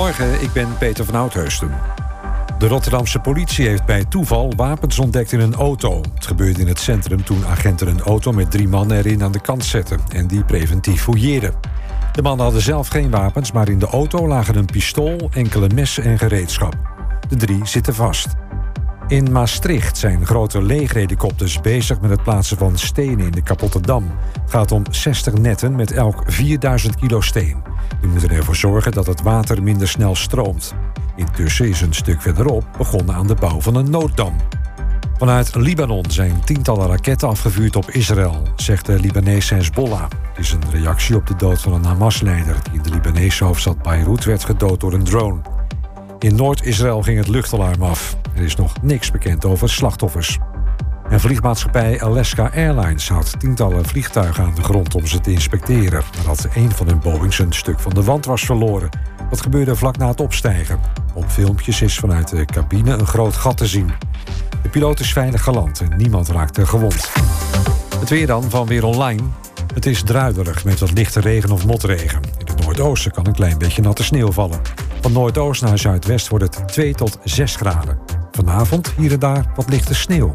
Goedemorgen, ik ben Peter van Oudheusden. De Rotterdamse politie heeft bij toeval wapens ontdekt in een auto. Het gebeurde in het centrum toen agenten een auto met drie mannen erin aan de kant zetten en die preventief fouilleerden. De mannen hadden zelf geen wapens, maar in de auto lagen een pistool, enkele messen en gereedschap. De drie zitten vast. In Maastricht zijn grote leeghelikopters bezig met het plaatsen van stenen in de kapotte dam. Het gaat om 60 netten met elk 4000 kilo steen. Die moeten ervoor zorgen dat het water minder snel stroomt. Intussen is een stuk verderop begonnen aan de bouw van een nooddam. Vanuit Libanon zijn tientallen raketten afgevuurd op Israël, zegt de Libanese Hezbollah. Het is een reactie op de dood van een Hamas-leider die in de Libanese hoofdstad Beirut werd gedood door een drone. In Noord-Israël ging het luchtalarm af. Er is nog niks bekend over slachtoffers. En vliegmaatschappij Alaska Airlines houdt tientallen vliegtuigen aan de grond om ze te inspecteren. Nadat een van hun Boeings een stuk van de wand was verloren. Dat gebeurde vlak na het opstijgen. Op filmpjes is vanuit de cabine een groot gat te zien. De piloot is veilig geland en niemand raakte gewond. Het weer dan van Weer Online. Het is druiderig met wat lichte regen of motregen. In het noordoosten kan een klein beetje natte sneeuw vallen. Van noordoost naar zuidwest wordt het 2 tot 6 graden. Vanavond hier en daar wat lichte sneeuw.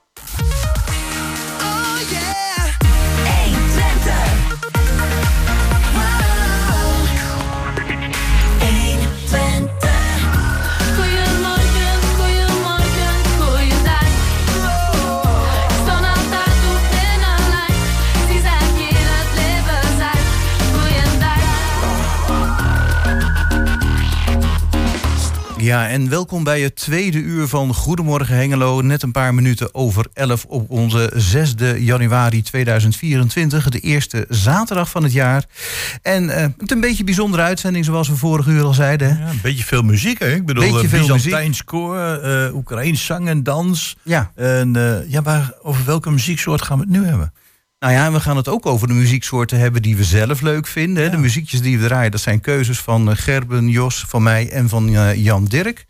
Ja, en welkom bij het tweede uur van Goedemorgen Hengelo. Net een paar minuten over 11 op onze 6 januari 2024. De eerste zaterdag van het jaar. En eh, het een beetje een bijzondere uitzending, zoals we vorige uur al zeiden. Ja, een beetje veel muziek, hè? Ik bedoel, Beetje eh, veel Byzantijns koor, eh Oekraïens zang en dans. Ja. En ja, waar, over welke muzieksoort gaan we het nu hebben? Nou ja, en we gaan het ook over de muzieksoorten hebben die we zelf leuk vinden. hè. De muziekjes die we draaien, dat zijn keuzes van eh, Gerben, Jos, van mij en van eh, Jan Dirk.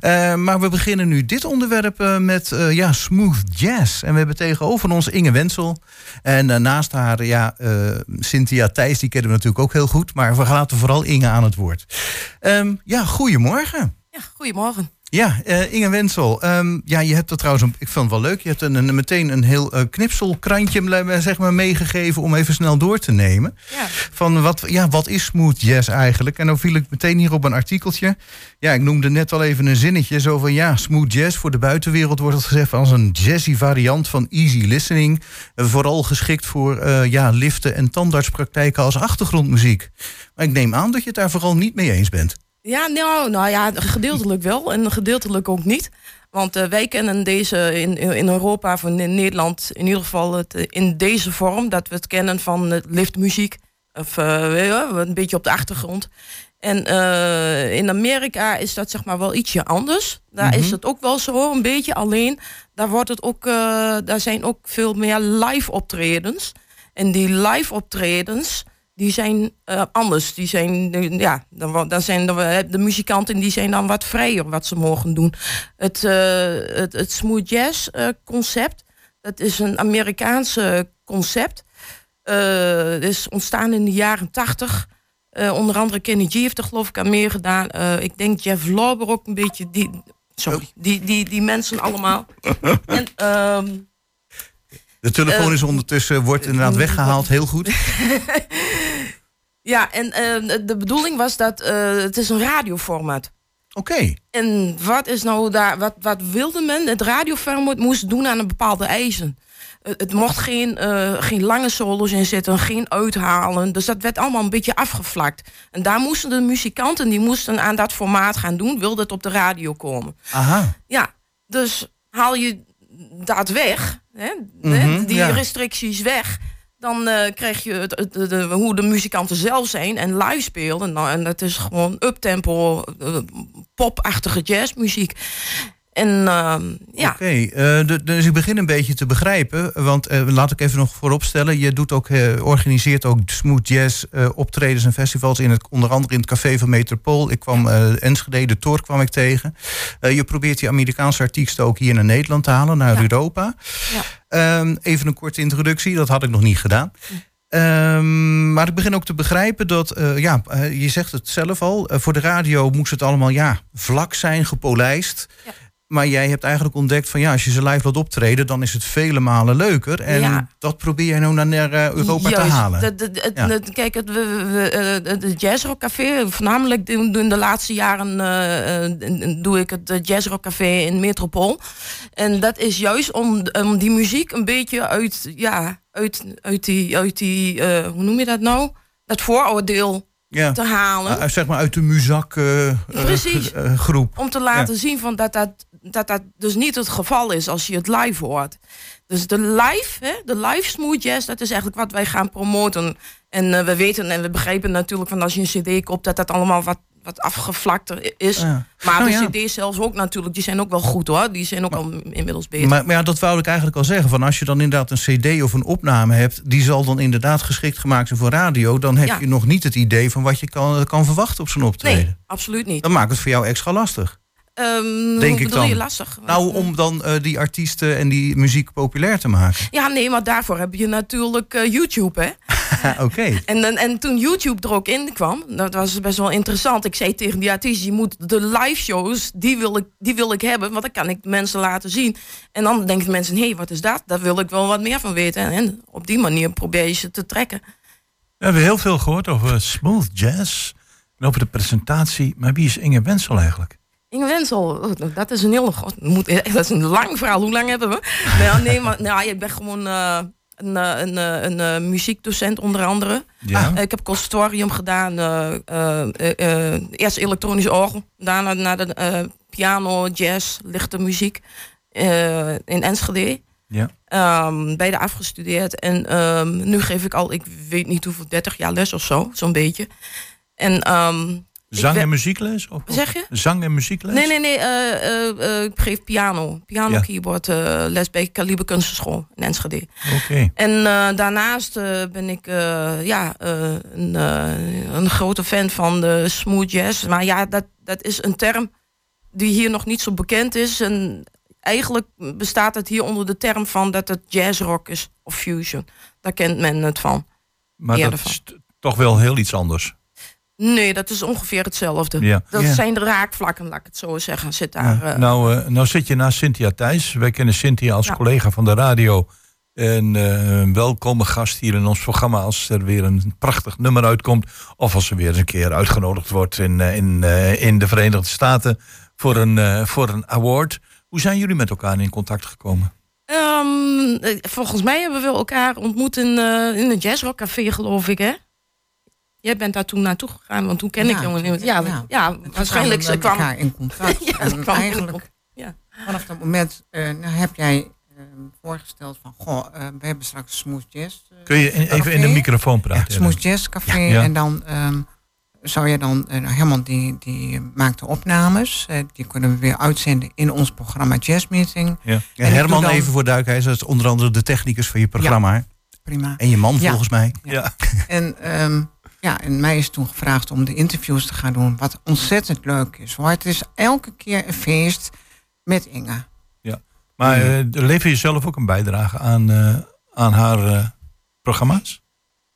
Eh, maar we beginnen nu dit onderwerp met eh, ja, smooth jazz. En we hebben tegenover ons Inge Wensel. En naast haar ja, eh, Cynthia Thijs, die kennen we natuurlijk ook heel goed. Maar we laten vooral Inge aan het woord. Ehm, ja, goedemorgen. Ja, goedemorgen. Ja, eh, Inge Wensel. ehm, ja, je hebt dat trouwens, een- ik vond het wel leuk. Je hebt een, een- meteen een heel eh, knipselkrantje zeg maar, meegegeven om even snel door te nemen. Ja. Van wat, ja, wat is smooth jazz eigenlijk? En dan viel ik meteen hier op een artikeltje. Ja, ik noemde net al even een zinnetje. Zo van ja, smooth jazz voor de buitenwereld wordt het gezegd als een jazzy variant van easy listening. Vooral geschikt voor eh, ja, liften en tandartspraktijken als achtergrondmuziek. Maar ik neem aan dat je het daar vooral niet mee eens bent. Ja, nou, nou ja, gedeeltelijk wel en gedeeltelijk ook niet. Want eh, wij kennen deze in, in Europa of in Nederland in ieder geval het, eh, in deze vorm. Dat we het kennen van eh, liftmuziek. Of je, een beetje op de achtergrond. En in Amerika is dat zeg maar wel ietsje anders. Daar is het ook wel zo, een beetje. Alleen, daar, wordt het ook, daar zijn ook veel meer live optredens. En die live optredens, die zijn eh, anders. Die zijn, eh, ja, dan, dan zijn de, de muzikanten die zijn dan wat vrijer wat ze mogen doen. Het, eh, het, het smooth jazz eh, concept, dat is een Amerikaanse concept. Eh, Het is ontstaan in de jaren tachtig. onder andere Kenny G heeft er geloof ik aan meer gedaan. Eh, ik denk Jeff Lorber ook een beetje. Die, sorry, die, die, die mensen allemaal. en, ehm, De telefoon Eh, is ondertussen, wordt inderdaad weggehaald, heel goed. ja, en eh, de bedoeling was dat eh, het is een radioformat. Oké. En wat is nou daar, wat, wat wilde men? Het radioformat moest doen aan een bepaalde eisen. Het, mocht geen, eh, geen lange solos in zitten, geen uithalen. Dus dat werd allemaal een beetje afgevlakt. En daar moesten de muzikanten, die moesten aan dat formaat gaan doen, wilde het op de radio komen. Aha. Ja, dus haal je dat weg, hè, Mhm, die ja. restricties weg... dan eh, krijg je het, het- de, de- hoe de muzikanten zelf zijn en live spelen. Nou, en dat is gewoon uptempo, eh, popachtige jazzmuziek. En ehm, ja, Oké, eh, dus ik begin een beetje te begrijpen. Want eh, laat ik even nog vooropstellen. Je doet ook, eh, organiseert ook smooth jazz optredens en festivals. In het, onder andere in het café van Metropool. Ik kwam Enschede, de Tour kwam ik tegen. Je probeert die Amerikaanse artiesten ook hier naar Nederland te halen. Naar Ja. Europa. Ja. Ehm, even een korte introductie. Dat had ik nog niet gedaan. Ehm, maar ik begin ook te begrijpen dat, ja, je zegt het zelf al, voor de radio moest het allemaal ja, vlak zijn, gepolijst. Maar jij hebt eigenlijk ontdekt van ja, als je ze live laat optreden, dan is het vele malen leuker. En Ja. dat probeer jij nou naar, eh, Europa te halen. De, de, het- Ja. kijk, het, we, we, eh, het Jazzrock Café, voornamelijk de laatste jaren eh, doe ik het Jazzrock Café in Metropool. En dat is juist om, om die muziek een beetje uit, ja, uit, uit die, uit die hoe noem je dat nou? Dat vooroordeel ja. te halen. Uh, zeg maar uit de muzak eh, eh, Precies. eh, groep. om te laten zien van dat, dat, dat dat dus niet het geval is als je het live hoort. Dus de live, hè, de live smooth jazz, dat is eigenlijk wat wij gaan promoten. En we weten en we begrijpen natuurlijk van als je een cd koopt, dat dat allemaal wat, wat afgevlakter is. Ja. Maar Nou de cd's zelfs ook natuurlijk, die zijn ook wel goed hoor. Die zijn ook al inmiddels beter. Maar, maar ja, dat wou ik eigenlijk al zeggen. Van als je dan inderdaad een cd of een opname hebt... die zal dan inderdaad geschikt gemaakt zijn voor radio... dan heb Ja. je nog niet het idee van wat je kan, kan verwachten op zo'n optreden. nee, absoluut niet. Dan maakt het voor jou extra lastig. Ehm, Denk hoe ik bedoel dan. je lastig? Nou, om dan eh, die artiesten en die muziek populair te maken. Ja, nee, maar daarvoor heb je natuurlijk eh, YouTube, hè? Oké. En, en, en toen YouTube er ook in kwam, dat was best wel interessant. Ik zei tegen die artiest, je moet de live shows, die wil ik, die wil ik hebben. Want dan kan ik mensen laten zien. En dan denken mensen, hé, hey, wat is dat? Daar wil ik wel wat meer van weten. En op die manier probeer je ze te trekken. We hebben heel veel gehoord over smooth jazz. En over de presentatie. Maar wie is Inge Wensel eigenlijk? Inge Wensel, oh, dat is een heel god, moet, dat is een lang verhaal. Hoe lang hebben we? Nou, nee, maar nou, ik ben gewoon eh, een, eh, een, eh, een, muziekdocent onder andere. Ja. Ik heb conservatorium gedaan. eerst elektronische orgel. Daarna naar de piano, jazz, lichte muziek. in Enschede. Ja. Ehm, beide afgestudeerd. En ehm, nu geef ik al, ik weet niet hoeveel, 30 jaar les of zo. Zo'n beetje. En ehm, Zang en muziekles? Of, zeg je? Zang en muziekles? Nee, nee, nee. eh, eh, eh, ik geef piano. Piano, Ja. keyboard, les bij Kaliber Kunstenschool in Enschede. Oké. En daarnaast ben ik ja, een, een grote fan van de smooth jazz. Maar ja, dat, dat is een term die hier nog niet zo bekend is. En eigenlijk bestaat het hier onder de term van dat het jazzrock is of fusion. Daar kent men het van. Maar meer dat is toch wel heel iets anders. Nee, dat is ongeveer hetzelfde. Ja. Dat Ja. zijn de raakvlakken, laat ik het zo zeggen. Zit daar, eh, Nou, eh, nou zit je naast Cynthia Thijs. Wij kennen Cynthia als collega van de radio. En eh, een welkome gast hier in ons programma als er weer een prachtig nummer uitkomt. Of als ze weer eens een keer uitgenodigd wordt in, in, in de Verenigde Staten voor een, voor een award. Hoe zijn jullie met elkaar in contact gekomen? Ehm, eh, volgens mij hebben we elkaar ontmoet in, in een jazzrock café, geloof ik, hè? Jij bent daar toen naartoe gegaan, want toen ken ik toen- niet. Ja, ja. waarschijnlijk. Ze kwam, elkaar in contact. Ja, en kwam eigenlijk ja. vanaf dat moment eh, nou, heb jij eh, voorgesteld van... Goh, eh, we hebben straks een Smooth Jazz eh, Kun je in- even in de microfoon Ja, praten? Smooth Jazz Café. Ja. En dan ehm, zou je dan... eh, Herman die, die maakt de opnames. die kunnen we weer uitzenden in ons programma Jazz Meeting. Ja. En Herman, dan- even voor duidelijkheid. Dat is onder andere de technicus van je programma. Prima. En je man Ja. volgens mij. Ja. En, ehm, ja, en mij is toen gevraagd om de interviews te gaan doen. Wat ontzettend leuk is. Hoor. Het is elke keer een feest met Inge. Maar eh, lever je zelf ook een bijdrage aan, eh, aan haar eh, programma's?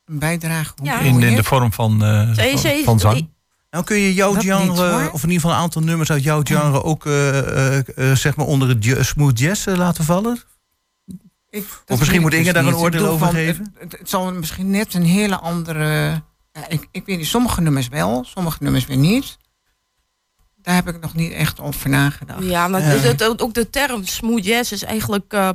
Een bijdrage. hoe Ja. In, in de vorm van, eh, van, van zang? Nou kun je jouw Dat genre, of in ieder geval een aantal nummers uit jouw genre... ook eh, eh, eh, zeg maar onder het ja- smooth jazz laten vallen? Ik- dat misschien moet ik Inge dus daar een oordeel over van, geven? Het, het, het zal misschien net een hele andere... ja, ik, ik weet niet, sommige nummers wel, sommige nummers weer niet. Daar heb ik nog niet echt over nagedacht. Ja, maar het- het- ook de term smooth jazz is eigenlijk eh,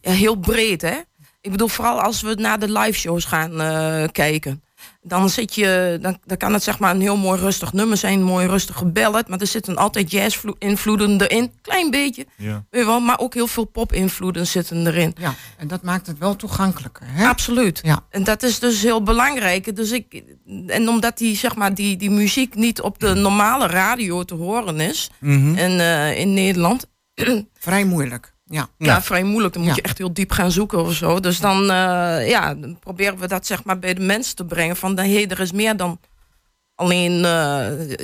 ja, heel breed, hè? Ik bedoel, vooral als we naar de live shows gaan eh, kijken. Dan, zit je, dan, dan kan het zeg maar een heel mooi rustig nummer zijn, een mooi rustige ballad. Maar er zitten altijd jazz-invloeden erin. Klein beetje, Ja. weet je wel, maar ook heel veel pop-invloeden zitten erin. Ja, en dat maakt het wel toegankelijker. Hè? Absoluut. Ja. En dat is dus heel belangrijk. Dus ik, en omdat die, zeg maar, die, die muziek niet op de normale radio te horen is Mhm. en, eh, in Nederland, Vrij moeilijk. Ja. ja, vrij moeilijk. Dan moet je echt heel diep gaan zoeken of zo. Dus dan, eh, ja, dan proberen we dat zeg maar bij de mensen te brengen. Van, hey, er is meer dan alleen, eh,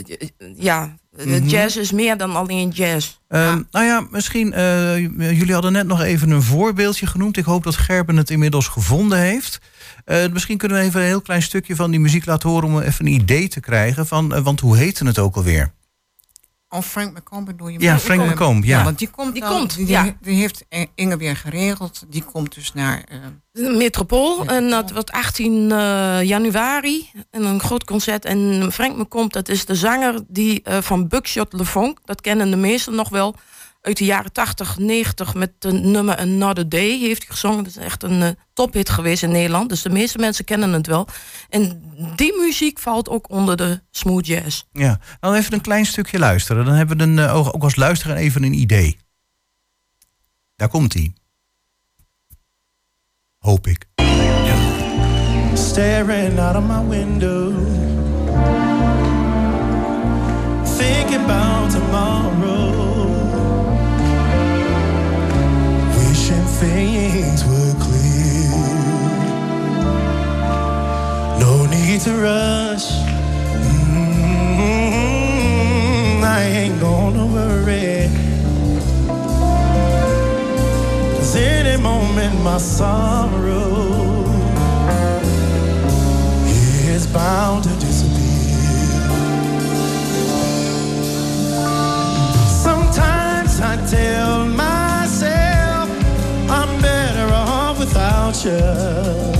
ja, Mhm. jazz is meer dan alleen jazz. Ehm, Nou ja, misschien, eh, jullie hadden net nog even een voorbeeldje genoemd. Ik hoop dat Gerben het inmiddels gevonden heeft. Misschien kunnen we even een heel klein stukje van die muziek laten horen... om even een idee te krijgen van, want hoe heette het ook alweer? Of Frank McComb bedoel je? Ja, Frank McComb, ja. want die komt, Die komt, die, ja. die heeft eh, Inge weer geregeld. Die komt dus naar... eh, De Metropool. En dat wordt 18 eh, januari. En een groot concert. En Frank McComb, dat is de zanger die eh, van Buckshot Le Funk. Dat kennen de meesten nog wel. Uit de jaren 80, 90 met de nummer Another Day heeft hij gezongen. Dat is echt een eh, tophit geweest in Nederland. Dus de meeste mensen kennen het wel. En die muziek valt ook onder de smooth jazz. Ja, nou even een klein stukje luisteren. Dan hebben we een, eh, ook ook als luisteraar even een idee. Daar komt hij. Hoop ik. Staring out of my window. Rush. Mm, I ain't gonna worry. Cause any moment my sorrow is bound to disappear. Sometimes I tell myself I'm better off without you.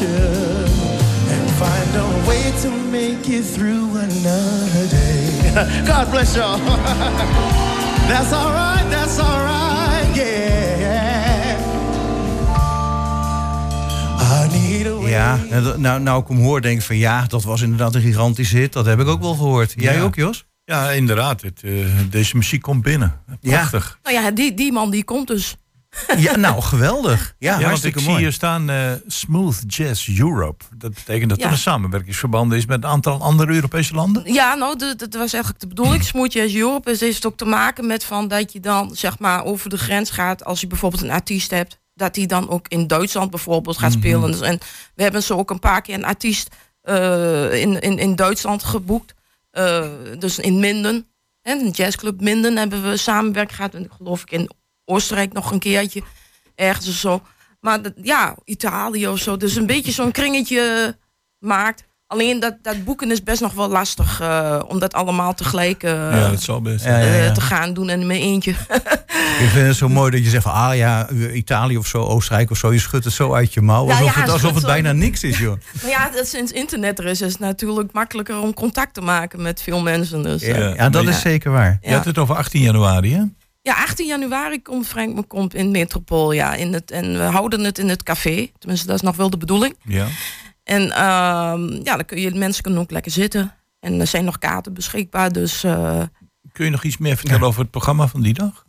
You and find a way to make it through another day. God bless y'all. that's all right, that's all right, yeah. I need a way. Ja, nou, nou, nou ik hem hoor, denk ik van ja, dat was inderdaad een gigantische hit. Dat heb ik ook wel gehoord. Jij Ja. ook, Jos? Ja, inderdaad. Het, eh, deze muziek komt binnen. Prachtig. Nou ja, die, die man die komt dus. Ja, nou, geweldig. Ja, Ja, want ik zie hier staan eh, Smooth Jazz Europe. Dat betekent dat Ja. er een samenwerkingsverband is met een aantal andere Europese landen. Ja, nou, dat, dat was eigenlijk de bedoeling. Smooth Jazz Europe is, heeft ook te maken met van dat je dan zeg maar over de grens gaat. Als je bijvoorbeeld een artiest hebt, dat die dan ook in Duitsland bijvoorbeeld gaat spelen. Dus, en we hebben zo ook een paar keer een artiest eh, in, in, in Duitsland geboekt. Eh, dus in Minden. En een jazzclub Minden hebben we samenwerking gehad. En geloof ik in Oostenrijk nog een keertje. Ergens of zo. Maar dat, ja, Italië of zo. Dus een beetje zo'n kringetje maakt. Alleen dat, dat boeken is best nog wel lastig. eh, om dat allemaal tegelijk eh, ja, zal best. Ja, ja, eh, ja. te gaan doen en in mijn eentje. Ik vind het zo mooi dat je zegt van, ah ja, Italië of zo, Oostenrijk of zo. Je schudt het zo uit je mouw. Ja, Alsof, ja, het, alsof het bijna niks is, joh. maar ja, dat sinds internet er is, is het natuurlijk makkelijker om contact te maken met veel mensen. Dus, Ja, ja, dat is ja. zeker waar. Je had het over 18 januari, hè? Ja, 18 januari komt Frank McComb in Metropool. Ja, in het, en we houden het in het café. Tenminste, dat is nog wel de bedoeling. Ja. En ehm, ja, dan kun je, mensen kunnen ook lekker zitten. En er zijn nog kaarten beschikbaar. Dus eh, Kun je nog iets meer vertellen over het programma van die dag?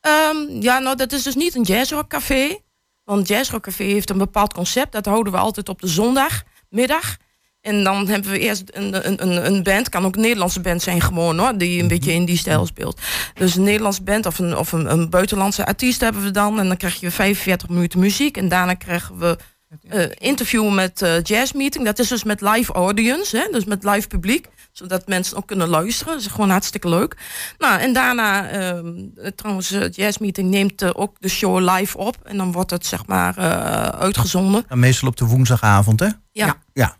Ehm, ja, nou, dat is dus niet een jazzrockcafé. Want jazzrockcafé heeft een bepaald concept. Dat houden we altijd op de zondagmiddag. En dan hebben we eerst een, een, een, een band. Kan ook een Nederlandse band zijn gewoon hoor. Die een beetje in die stijl speelt. Dus een Nederlandse band of een, of een, een buitenlandse artiest hebben we dan. En dan krijg je 45 minuten muziek. En daarna krijgen we eh interview met eh Jazz Meeting. Dat is dus met live audience. Hè? Dus met live publiek. Zodat mensen ook kunnen luisteren. Dat is gewoon hartstikke leuk. Nou, en daarna, ehm, eh, trouwens, eh, Jazz Meeting neemt ook de show live op. En dan wordt het, zeg maar, eh, uitgezonden. En meestal op de woensdagavond, hè? Ja. Ja.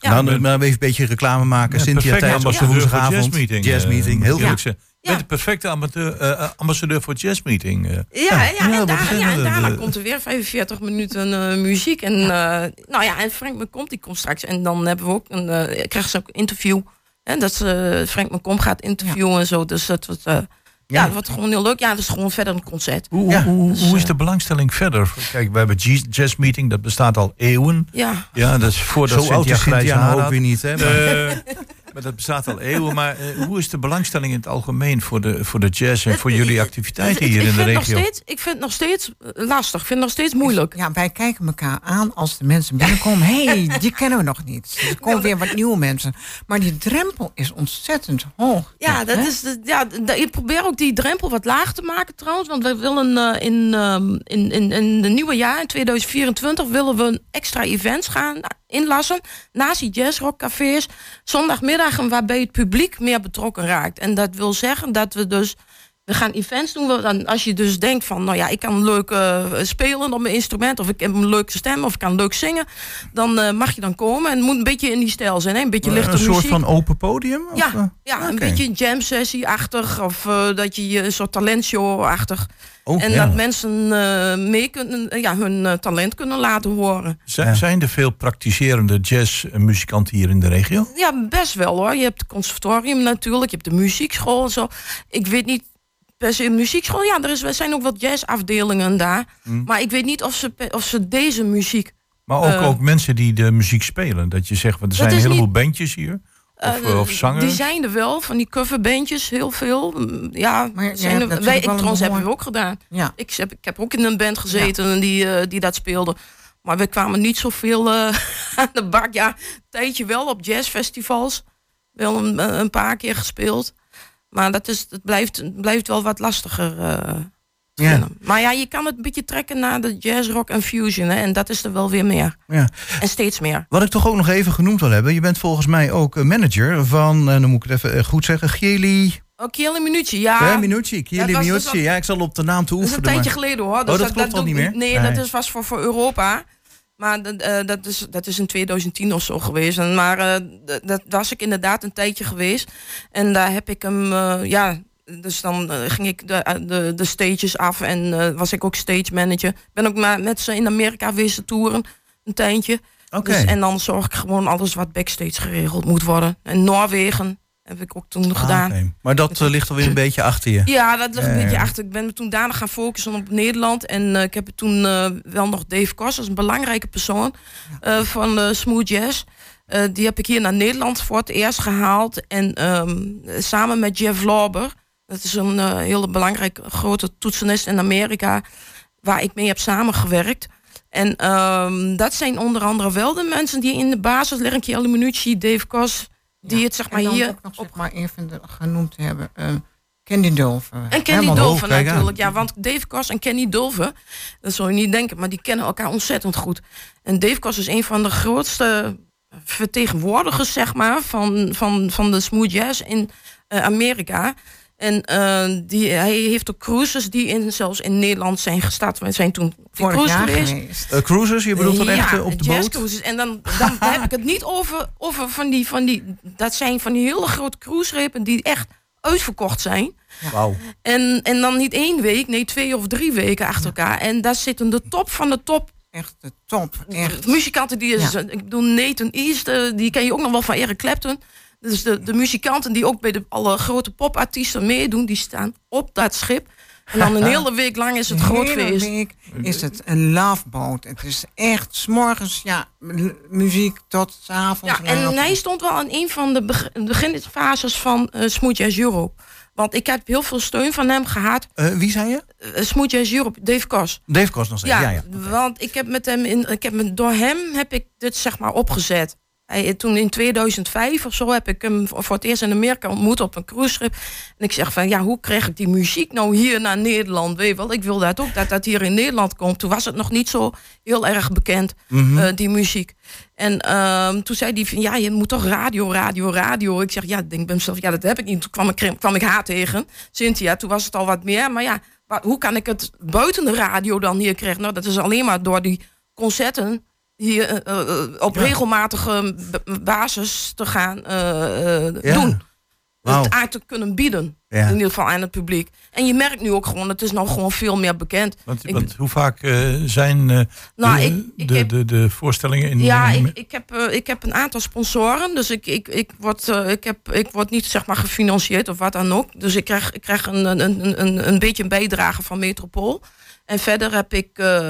Ja. Nou, dan maar even een beetje reclame maken. Ja, Cynthia perfecte tijdens de woensdagavond. Jazzmeeting. Jazzmeeting, eh, heel goed. Je Ja. bent de perfecte amateur, eh, eh, ambassadeur voor Jazzmeeting. eh. Ja, ja, ja, en, daar- zeggen ja, en daarna De- komt er weer 45 minuten eh, muziek. En, eh, nou ja, en Frank McComb die komt straks. En dan hebben we ook een, eh krijgen ze ook een interview. Hè, dat ze Frank McComb gaat interviewen en zo. Dus dat wordt, eh, ja. dat wordt gewoon heel leuk. Ja, dat is gewoon verder een concert. Hoe, Ja. hoe, Dus, hoe is eh, de belangstelling verder? Kijk, we hebben Jazz Meeting, dat bestaat al eeuwen. Ja, Ja, dat is voordat Zo oud is ook weer niet, hè? Maar- Eh, Maar dat bestaat al eeuwen. Maar eh, hoe is de belangstelling in het algemeen voor de, voor de jazz en voor jullie activiteiten hier in de vind nog regio? steeds, ik vind het nog steeds lastig. Ik vind het nog steeds moeilijk. Ja, wij kijken elkaar aan als de mensen binnenkomen. Hé, hey, die kennen we nog niet. Er komen weer wat nieuwe mensen. Maar die drempel is ontzettend hoog. Ja, dat hè? is, ja ik probeer ook die drempel wat laag te maken trouwens. Want we willen eh, in, ehm, in, in, in het nieuwe jaar, in 2024, willen we een extra events gaan inlassen. Naast die jazzrockcafés. Zondagmiddagen waarbij het publiek meer betrokken raakt. En dat wil zeggen dat we dus... We gaan events doen. Dan als je dus denkt van, nou ja, ik kan leuk eh, spelen op mijn instrument, of ik heb een leuke stem, of ik kan leuk zingen, dan eh, mag je dan komen. En het moet een beetje in die stijl zijn, hè? een beetje lichte een soort muziek. van open podium? Of, Ja, eh? ja een beetje een jam sessie-achtig. Of eh, dat je je een soort talentshow-achtig. Oh, en ja. dat mensen eh, mee kunnen, eh, ja, hun eh, talent kunnen laten horen. Zijn, zijn er veel praktiserende jazzmuzikanten hier in de regio? Ja, best wel hoor. Je hebt het conservatorium natuurlijk. Je hebt de muziekschool en zo. Ik weet niet per se een muziekschool. Ja, er, is, er zijn ook wat jazzafdelingen daar. Hm. Maar ik weet niet of ze, of ze deze muziek... Maar ook, Eh, ook mensen die de muziek spelen. Dat je zegt, want er zijn een heleboel niet- bandjes hier. Of, eh, of zangers. Die zijn er wel, van die coverbandjes, heel veel. Mm, Ja, Maar zijn er, wij, ik, trouwens hebben we ook gedaan. Ja. Ik heb, ik heb ook in een band gezeten die, die dat speelde. Maar we kwamen niet zoveel eh aan de bak. Ja, een tijdje wel op jazzfestivals. Wel een, een paar keer gespeeld. Maar dat is, het, blijft, blijft wel wat lastiger. eh, te Ja. Maar ja, je kan het een beetje trekken naar de jazz, rock en fusion. Hè, en dat is er wel weer meer. Ja. En steeds meer. Wat ik toch ook nog even genoemd wil hebben. Je bent volgens mij ook eh, manager van, en dan moet ik het even eh, goed zeggen, Gieli Oh, Kiele Minuutje, ja. eh, Minucci. Dat dus al- Ja, ik zal op de naam te Dat is een oefenen. tijdje maar- geleden hoor. Oh, dat klopt al niet meer? Nee, Nee. dat is, was voor, voor Europa. Maar dat, eh, dat, is, dat is in 2010 of zo geweest. En, maar d- dat was ik inderdaad een tijdje geweest. En daar heb ik hem, eh, ja... Dus dan ging ik de, de, de stages af en was ik ook stage manager. Ben ook maar met ze in Amerika wezen toeren, een tijdje. Oké. Dus, en dan zorg ik gewoon alles wat backstage geregeld moet worden. En Noorwegen heb ik ook toen Ah, gedaan. Maar dat eh, ligt alweer een beetje achter je. Ja, dat ligt een beetje achter. Ik ben me toen daarna gaan focussen op Nederland. En eh, ik heb toen eh, wel nog Dave Kos, dat is een belangrijke persoon van Smooth Jazz. Die heb ik hier naar Nederland voor het eerst gehaald. En ehm, samen met Jeff Lauber, dat is een hele belangrijke grote toetsenist in Amerika, waar ik mee heb samengewerkt. En ehm, dat zijn onder andere wel de mensen die in de basis liggen. Chieli Minucci, Dave Kos, die het zeg maar hier ook nog zeg maar even de- genoemd hebben. eh Candy Dulver. En kijk aan. natuurlijk. Ja, want Dave Kos en Kenny Dulver, dat zul je niet denken, maar die kennen elkaar ontzettend goed. En Dave Kos is een van de grootste vertegenwoordigers, zeg maar, van, van, van de smooth jazz in eh, Amerika. En eh, die, hij heeft ook cruises die in, zelfs in Nederland zijn gestart. We zijn toen Vorig cruise jaar geweest. geweest. Eh, cruises, je bedoelt dan Ja, echt eh, op de boot? jazzcruises. En dan, dan heb ik het niet over, over van, die, van die... Dat zijn van die hele grote cruiserepen die echt uitverkocht zijn. Wauw. En, en dan niet één week, nee, twee of drie weken achter elkaar. En daar zitten de top van de top. Echt de top. Echt. Muzikanten die is, Ja. ik bedoel, Nathan East, die ken je ook nog wel van Eric Clapton. Dus de, de muzikanten die ook bij de alle grote popartiesten meedoen, die staan op dat schip. En dan een hele week lang is het De groot hele feest. week is het een loveboat. Het is echt s'morgens ja, muziek tot s avonds. Ja, en hij stond wel aan een van de beg- beginfases van eh Smooth Jazz Europe. Want ik heb heel veel steun van hem gehad. Eh, wie zei je? Uh, Smooth Jazz Europe, Dave Kos. Dave Kos nog steeds. Ja, Ja, ja. want ik heb met hem in, ik heb met, door hem heb ik dit zeg maar opgezet. Hij, toen in 2005 of zo heb ik hem voor het eerst in Amerika ontmoet op een cruiseschip. En ik zeg van ja, hoe krijg ik die muziek nou hier naar Nederland? Weet wel, ik wil dat ook dat dat hier in Nederland komt. Toen was het nog niet zo heel erg bekend, Mhm. eh, die muziek. En ehm, toen zei hij van ja, je moet toch radio, radio, radio. Ik zeg ja, ik denk bij mezelf, ja, dat heb ik niet. Toen kwam ik, kwam ik haar tegen, Cynthia. Toen was het al wat meer. Maar ja, hoe kan ik het buiten de radio dan hier krijgen? Nou, dat is alleen maar door die concerten hier eh, eh, op regelmatige basis te gaan eh, eh, Ja. doen. Wauw. Het aan te kunnen bieden. Ja. In ieder geval aan het publiek. En je merkt nu ook gewoon, het is nou gewoon veel meer bekend. Want, Ik- want hoe vaak eh, zijn eh, Nou, de, ik- ik de, heb- de, de voorstellingen in... Ja, in- ik, ik, heb, eh, ik heb een aantal sponsoren. Dus ik, ik, ik, word, eh, ik, heb, ik word niet zeg maar gefinancierd of wat dan ook. Dus ik krijg, ik krijg een, een, een, een, een beetje een bijdrage van Metropool. En verder heb ik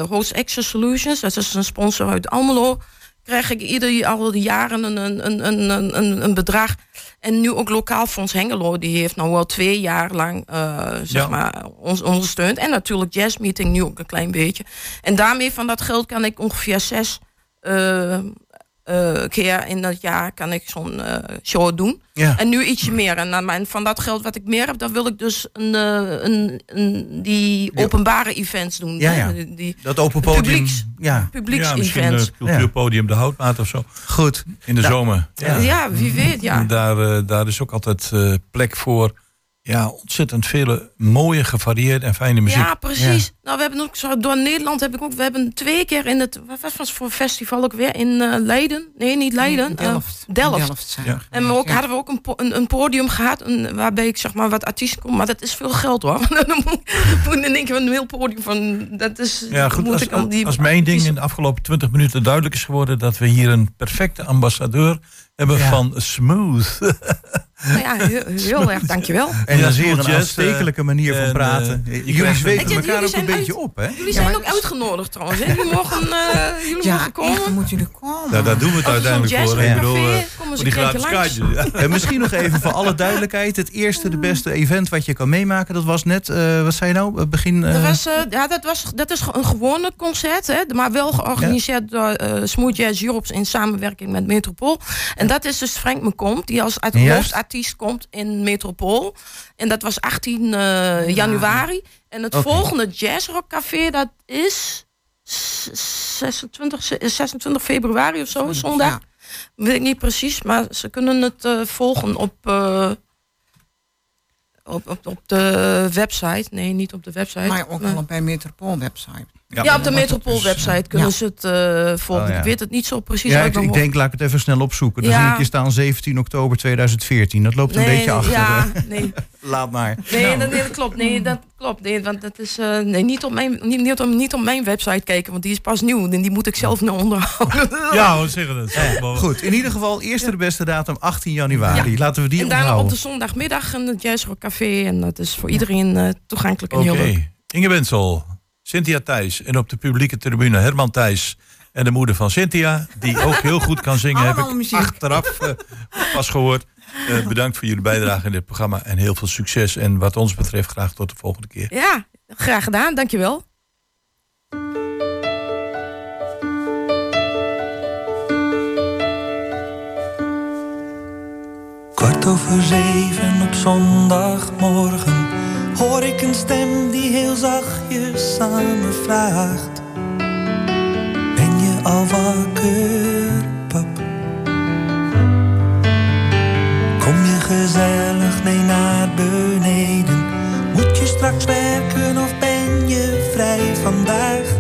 Host Access Solutions. Dat is een sponsor uit Almelo. krijg ik ieder al die jaren een, een, een, een, een, bedrag. En nu ook Lokaal Fonds Hengelo, die heeft nou wel twee jaar lang eh, zeg Ja. maar, ons ondersteund. En natuurlijk Jazz Meeting nu ook een klein beetje. En daarmee van dat geld kan ik ongeveer zes eh, eh, keer in dat jaar kan ik zo'n eh, show doen. Ja. En nu ietsje meer. En mijn- van dat geld wat ik meer heb, dan wil ik dus een, eh, een, een, die Ja. openbare events doen. Ja, ja. Die, die Dat open podium. Publieks. Ja, Ja, misschien publieks-events. het cultuurpodium De Houtmaat of zo. goed. In de Nou, zomer. Ja. wie weet, ja. En Daar, eh, daar is ook altijd eh, plek voor ja, ontzettend vele mooie, gevarieerde en fijne muziek. Ja, precies. Nou, we hebben ook zo door Nederland heb ik ook. We hebben twee keer in het. Wat was het voor festival ook weer in eh, Leiden? Nee, niet Leiden. In eh, Delft. Delft. In Delft zijn Ja. En we ook, ja. hadden we ook een, po- een, een podium gehad een, waarbij ik zeg maar wat artiesten kom. Maar dat is veel geld hoor. dan moet in één keer een heel podium van. Dat is. Ja, goed. moet Als, ik al die als mijn ding in de afgelopen 20 minuten duidelijk is geworden dat we hier een perfecte ambassadeur hebben Ja. van Smooth. Nou ja, heel, heel erg, dankjewel. En Ja, dat is weer een aanstekelijke manier van praten. eh, je Jullie zweven elkaar ook een beetje uit- op, hè? Jullie zijn ook uitgenodigd trouwens. Hè? Jullie mogen, eh jullie Ja, mogen komen. echt, dan moeten jullie komen. Nou, daar doen we het uiteindelijk voor. Ik bedoel, eh, komen ze voor een die gratis kaartjes. Ja. En misschien nog even voor alle duidelijkheid. Het eerste, de beste event wat je kan meemaken, dat was net, eh, wat zei je nou? Begin. eh, Dat, was, eh, ja, dat, was, dat is een gewone concert, hè, maar wel georganiseerd door Smooth Jazz Europe in samenwerking met Metropool. En dat is dus Frank McComb, die als uit Juist. Komt in Metropool. En dat was 18 eh, januari. En het volgende Jazz Rock Café, dat is s- 26, se- 26 februari of zo, zondag. Ja. Weet ik niet precies, maar ze kunnen het eh, volgen op, eh, op, op, op de website. Nee, niet op de website. Maar ook al op bij Metropool website. Ja, op de Metropool website kunnen ja. ze het eh, volgen. Oh, ja. Ik weet het niet zo precies ja, uit ik, ik denk, laat ik het even snel opzoeken. Dan Ja. zie ik je staan 17 oktober 2014. Dat loopt een beetje achter. Ja, nee, Laat maar. nee, dat, nee, dat klopt. Nee, dat klopt. Nee, want dat is eh, nee, niet, op mijn, niet, niet, op, niet op mijn website kijken, want die is pas nieuw. En die moet ik zelf nog onderhouden. Ja, we zeggen het. Eh, goed, in ieder geval eerste de beste datum 18 januari. Laten we die en daarna op de zondagmiddag een Jazz Rock Café. En dat is voor iedereen toegankelijk en Oké. heel leuk. Inge Wensel, Cynthia Thijs en op de publieke tribune Herman Thijs en de moeder van Cynthia, die ook heel goed kan zingen, heb ik muziek. achteraf eh, pas gehoord. Eh, bedankt voor jullie bijdrage in dit programma en heel veel succes. En wat ons betreft graag tot de volgende keer. Ja, graag gedaan. Dankjewel. Kwart over zeven op zondagmorgen hoor ik een stem die heel zachtjes aan me vraagt: Ben je al wakker, pap? Kom je gezellig mee naar beneden? Moet je straks werken of ben je vrij vandaag?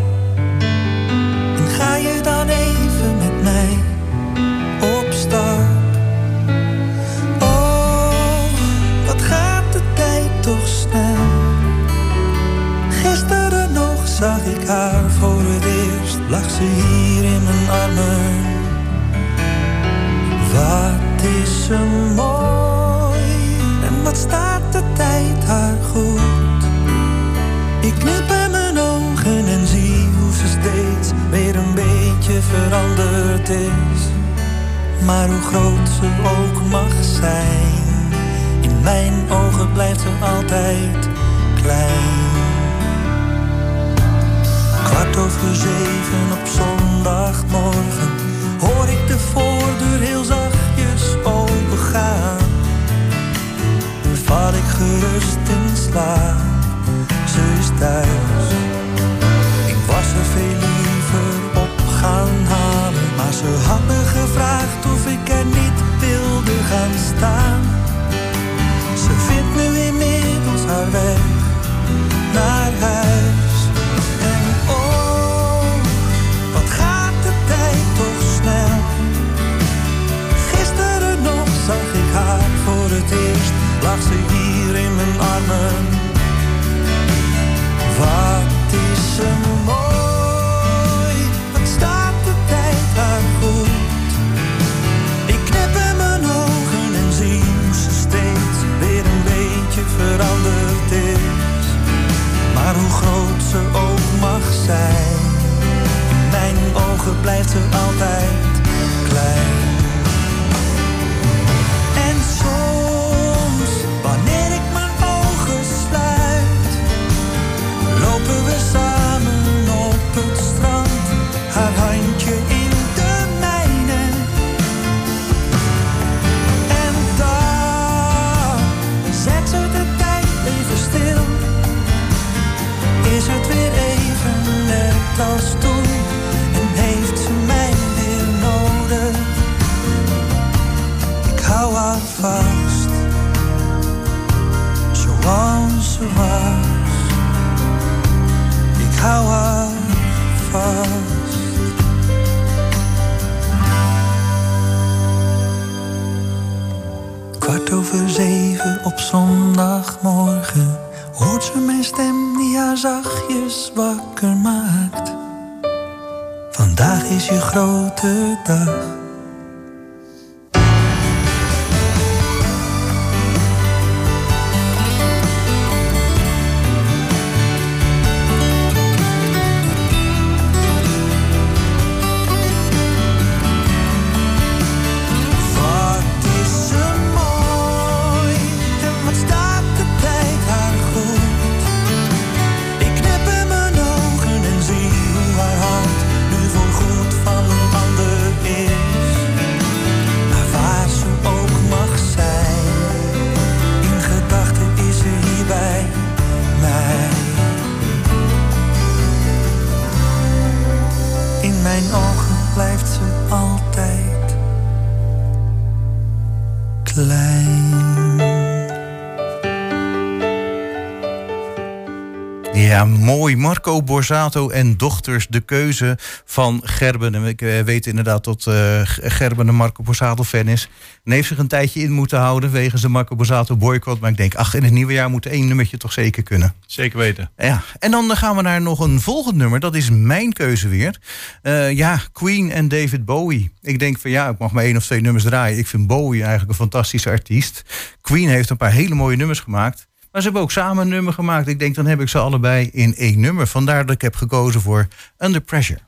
Haar voor het eerst. Lag ze hier in mijn armen. Wat is ze mooi. En wat staat de tijd haar goed. Ik knip in mijn ogen en zie hoe ze steeds weer een beetje veranderd is. Maar hoe groot ze ook mag zijn, in mijn ogen blijft ze altijd klein. Kwart over zeven op zondagmorgen hoor ik de voordeur heel zachtjes opengaan. Dan val ik gerust in slaap, ze is thuis. Ik was er veel liever op gaan halen, maar ze had me gevraagd of ik er niet wilde gaan staan. Ze vindt nu inmiddels haar weg lag ze hier in mijn armen. Wat is ze mooi, wat staat de tijd haar goed. Ik knip in mijn ogen en zie hoe ze steeds weer een beetje veranderd is. Maar hoe groot ze ook mag zijn, in mijn ogen blijft ze altijd klein. Als toen en heeft ze mij weer nodig? Ik hou haar vast, zoals ze was. Ik hou haar vast. Kwart over zeven op zondagmorgen hoort ze mijn stem haar zachtjes wakker maakt. Vandaag is je grote dag. Mooi. Marco Borsato en dochters, de keuze van Gerben. En ik eh, weet inderdaad dat eh, Gerben een Marco Borsato fan is. En heeft zich een tijdje in moeten houden wegens de Marco Borsato boycott. Maar ik denk, ach, in het nieuwe jaar moet één nummertje toch zeker kunnen. Zeker weten. Ja, en dan gaan we naar nog een volgend nummer. Dat is mijn keuze weer. Eh, ja, Queen en David Bowie. Ik denk van ja, ik mag maar één of twee nummers draaien. Ik vind Bowie eigenlijk een fantastische artiest. Queen heeft een paar hele mooie nummers gemaakt. Maar ze hebben ook samen een nummer gemaakt. Ik denk, dan heb ik ze allebei in één nummer. Vandaar dat ik heb gekozen voor Under Pressure.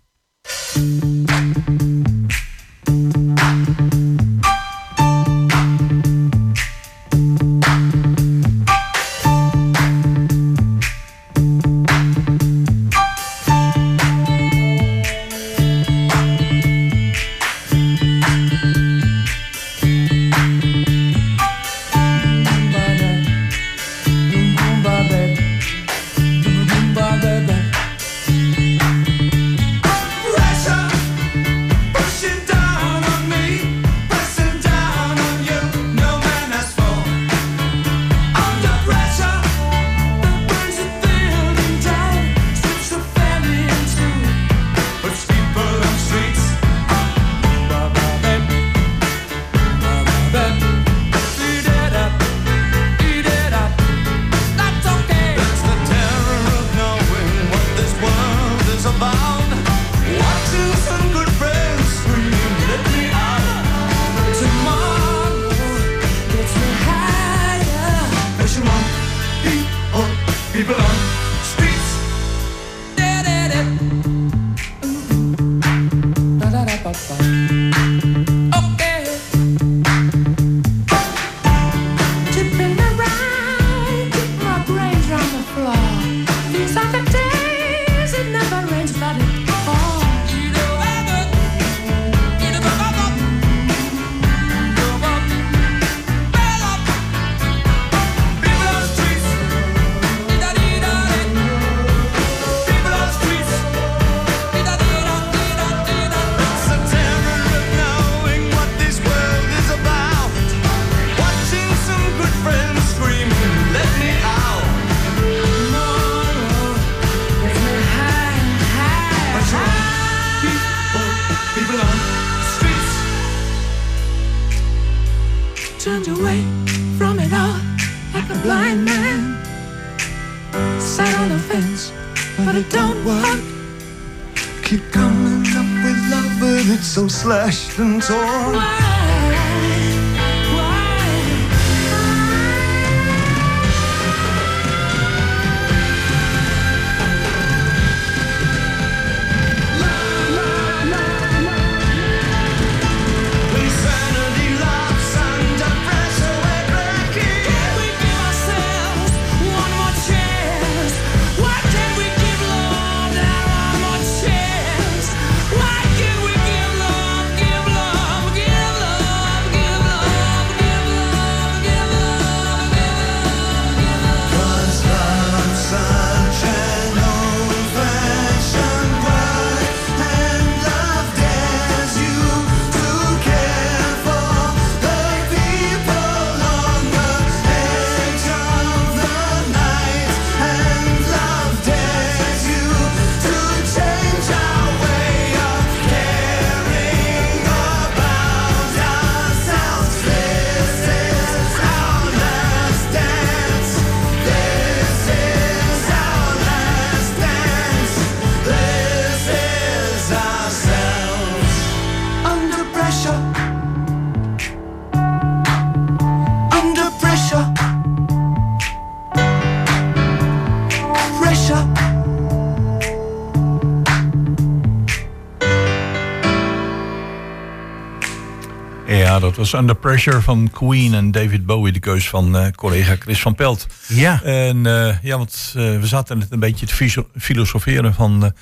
Dat was Under Pressure van Queen en David Bowie, de keus van eh, collega Chris van Pelt. Ja. En eh, ja, want eh, we zaten net een beetje te filosoferen van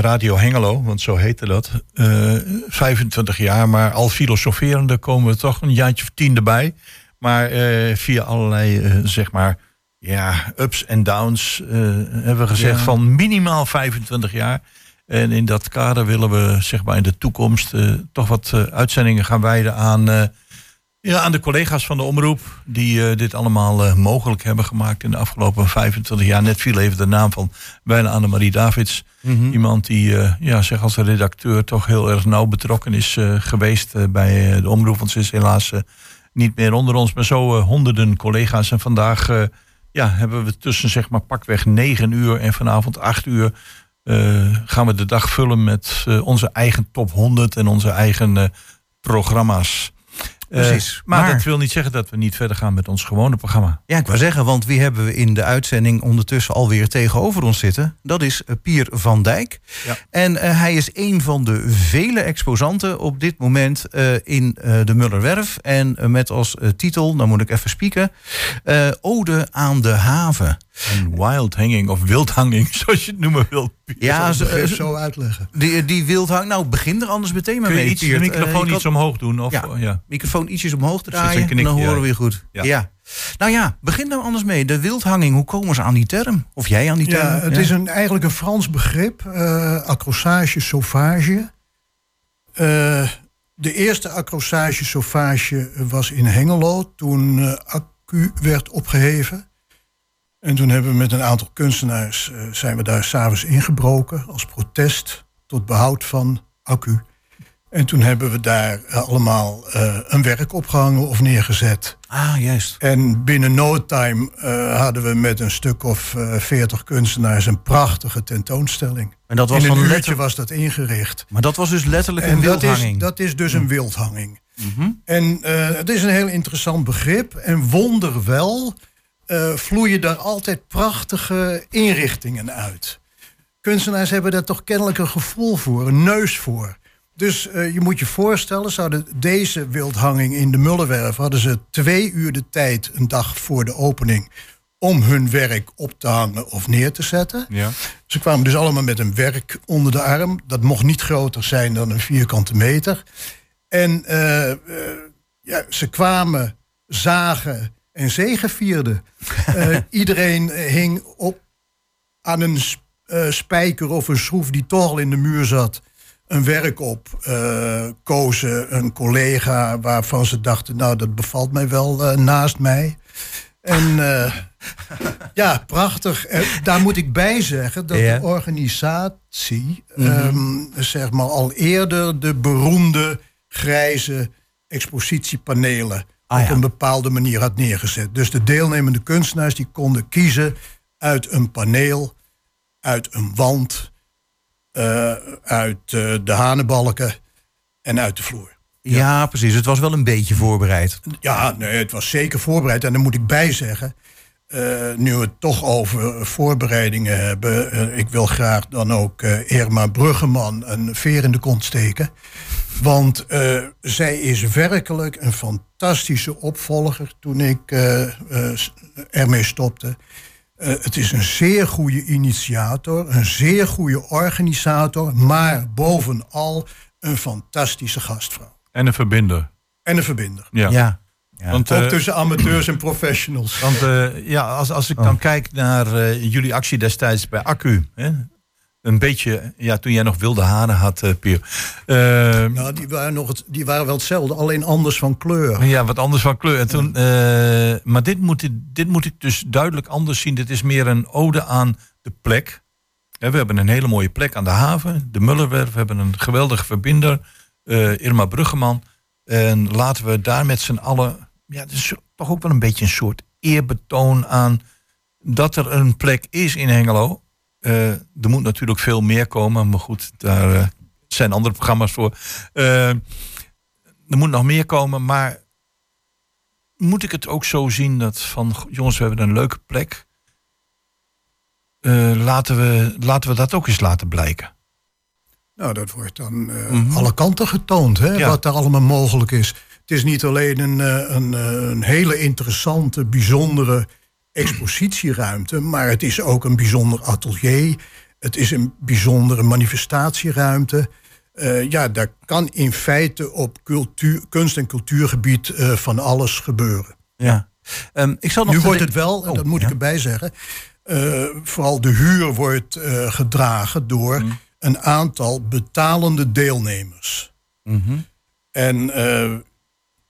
Radio Hengelo, want zo heette dat. Eh 25 jaar, maar al filosoferende komen we toch een jaartje of tien erbij. Maar via allerlei, zeg maar, ja, ups en downs hebben we gezegd Ja. van minimaal 25 jaar. En in dat kader willen we zeg maar in de toekomst eh, toch wat eh, uitzendingen gaan wijden aan, eh, ja, aan de collega's van de omroep. Die dit allemaal mogelijk hebben gemaakt in de afgelopen 25 jaar. Net viel even de naam van bijna Annemarie Davids. Mhm. Iemand die ja, zeg als redacteur toch heel erg nauw betrokken is geweest bij de omroep. Want ze is helaas niet meer onder ons. Maar zo honderden collega's. En vandaag ja, hebben we tussen zeg maar pakweg 9 uur en vanavond 8 uur eh, gaan we de dag vullen met eh, onze eigen top 100 en onze eigen eh, programma's. Precies. maar, Maar- dat wil niet zeggen dat we niet verder gaan met ons gewone programma. Ja, ik wou zeggen, want wie hebben we in de uitzending ondertussen alweer tegenover ons zitten? Dat is Pier van Dijk. Ja. En hij is een van de vele exposanten op dit moment in de Mullerwerf. En met als titel, dan moet ik even spieken, Ode aan de haven. En wild hanging of wild hanging, zoals je het noemen wilt. Ja, ze- zo uitleggen. die, die wildhang. Nou, begin er anders meteen maar Kun je mee. iets, de. Eh, microfoon je iets kan- omhoog doen? Of, Ja. oh, ja. Microfoon ietsjes omhoog draaien een dan horen ja. we je goed. Ja. Ja. Nou ja, begin dan anders mee. De wildhanging, hoe komen ze aan die term? Of jij aan die term? Ja, het is een, eigenlijk een Frans begrip. eh accrochage sauvage. Eh, de eerste accrochage sauvage was in Hengelo toen eh, accu werd opgeheven. En toen hebben we met een aantal kunstenaars eh, zijn we daar s'avonds ingebroken als protest tot behoud van accu. En toen hebben we daar eh, allemaal eh, een werk opgehangen of neergezet. Ah, juist. En binnen no time hadden we met een stuk of veertig kunstenaars een prachtige tentoonstelling. En dat was In een uurtje letter... was dat ingericht. Maar dat was dus letterlijk En een dat is, wildhanging. dat is dus een wildhanging. Mhm. En het is een heel interessant begrip. En wonderwel eh vloeien daar altijd prachtige inrichtingen uit. Kunstenaars hebben daar toch kennelijk een gevoel voor, een neus voor. Dus eh, je moet je voorstellen, zouden deze wildhanging in de Mullenwerf... hadden ze twee uur de tijd, een dag voor de opening... om hun werk op te hangen of neer te zetten. Ja. Ze kwamen dus allemaal met een werk onder de arm. Dat mocht niet groter zijn dan een vierkante meter. En eh, ja, ze kwamen, zagen en zegevierden. Eh iedereen hing op aan een eh, spijker of een schroef die toch al in de muur zat. Een werk op, eh, kozen een collega waarvan ze dachten... nou, dat bevalt mij wel naast mij. En ja, prachtig. Eh, daar moet ik bij zeggen dat de organisatie... ehm, zeg maar al eerder de beroemde grijze expositiepanelen... Ah, op een bepaalde manier had neergezet. Dus de deelnemende kunstenaars die konden kiezen uit een paneel... uit een wand, eh, uit eh, de hanenbalken en uit de vloer. Ja, precies. Het was wel een beetje voorbereid. Ja, nee, het was zeker voorbereid. En daar moet ik bij zeggen, eh, nu we het toch over voorbereidingen hebben... eh, ik wil graag dan ook eh, Irma Bruggeman een veer in de kont steken. Want eh, zij is werkelijk een fantastische opvolger toen ik eh, eh, ermee stopte. Eh, het is een zeer goede initiator, een zeer goede organisator... maar bovenal een fantastische gastvrouw. En een verbinder. En een verbinder. Ja. Ja. Ja. Want, Ook eh, tussen amateurs en professionals. want eh, ja, als, als ik Oh. dan kijk naar eh, jullie actie destijds bij Accu. Hè? Een beetje, ja, toen jij nog wilde haren had, eh Pier. Eh, Nou, die waren, nog het, die waren wel hetzelfde, alleen anders van kleur. Ja, wat anders van kleur. En toen, eh, maar dit moet, dit moet ik dus duidelijk anders zien. Dit is meer een ode aan de plek. Hè, we hebben een hele mooie plek aan de haven, de Mullerwerf. We hebben een geweldige verbinder, eh, Irma Bruggeman. En laten we daar met z'n allen... Ja, het is toch ook wel een beetje een soort eerbetoon aan... dat er een plek is in Hengelo. Eh, er moet natuurlijk veel meer komen, maar goed, daar eh, zijn andere programma's voor. Eh, er moet nog meer komen, maar moet ik het ook zo zien dat van "Goh, jongens, we hebben een leuke plek. Laten, we, laten we dat ook eens laten blijken. Nou, dat wordt dan Mhm. alle kanten getoond, hè, Ja. wat daar allemaal mogelijk is. Het is niet alleen een, eh, een, eh, een hele interessante, bijzondere expositieruimte, maar het is ook een bijzonder atelier. Het is een bijzondere manifestatieruimte. Eh, ja, daar kan in feite op cultuur, kunst- en cultuurgebied van alles gebeuren. Ja. Ehm, ik zal nog Nu wordt het wel, en Oh, dat moet ja. ik erbij zeggen, vooral de huur wordt gedragen door Mm. een aantal betalende deelnemers. Mhm. En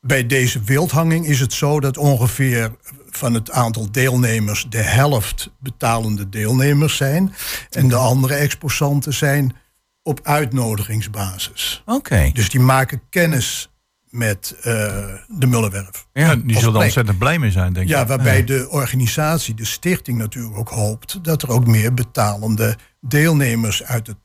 bij deze wildhanging is het zo dat ongeveer van het aantal deelnemers de helft betalende deelnemers zijn. En de andere exposanten zijn op uitnodigingsbasis. Oké. Dus die maken kennis met eh, de Mullenwerf. Ja, die zullen er ontzettend blij mee zijn, denk ik. Ja, waarbij de organisatie, de stichting natuurlijk ook hoopt... dat er ook meer betalende deelnemers uit het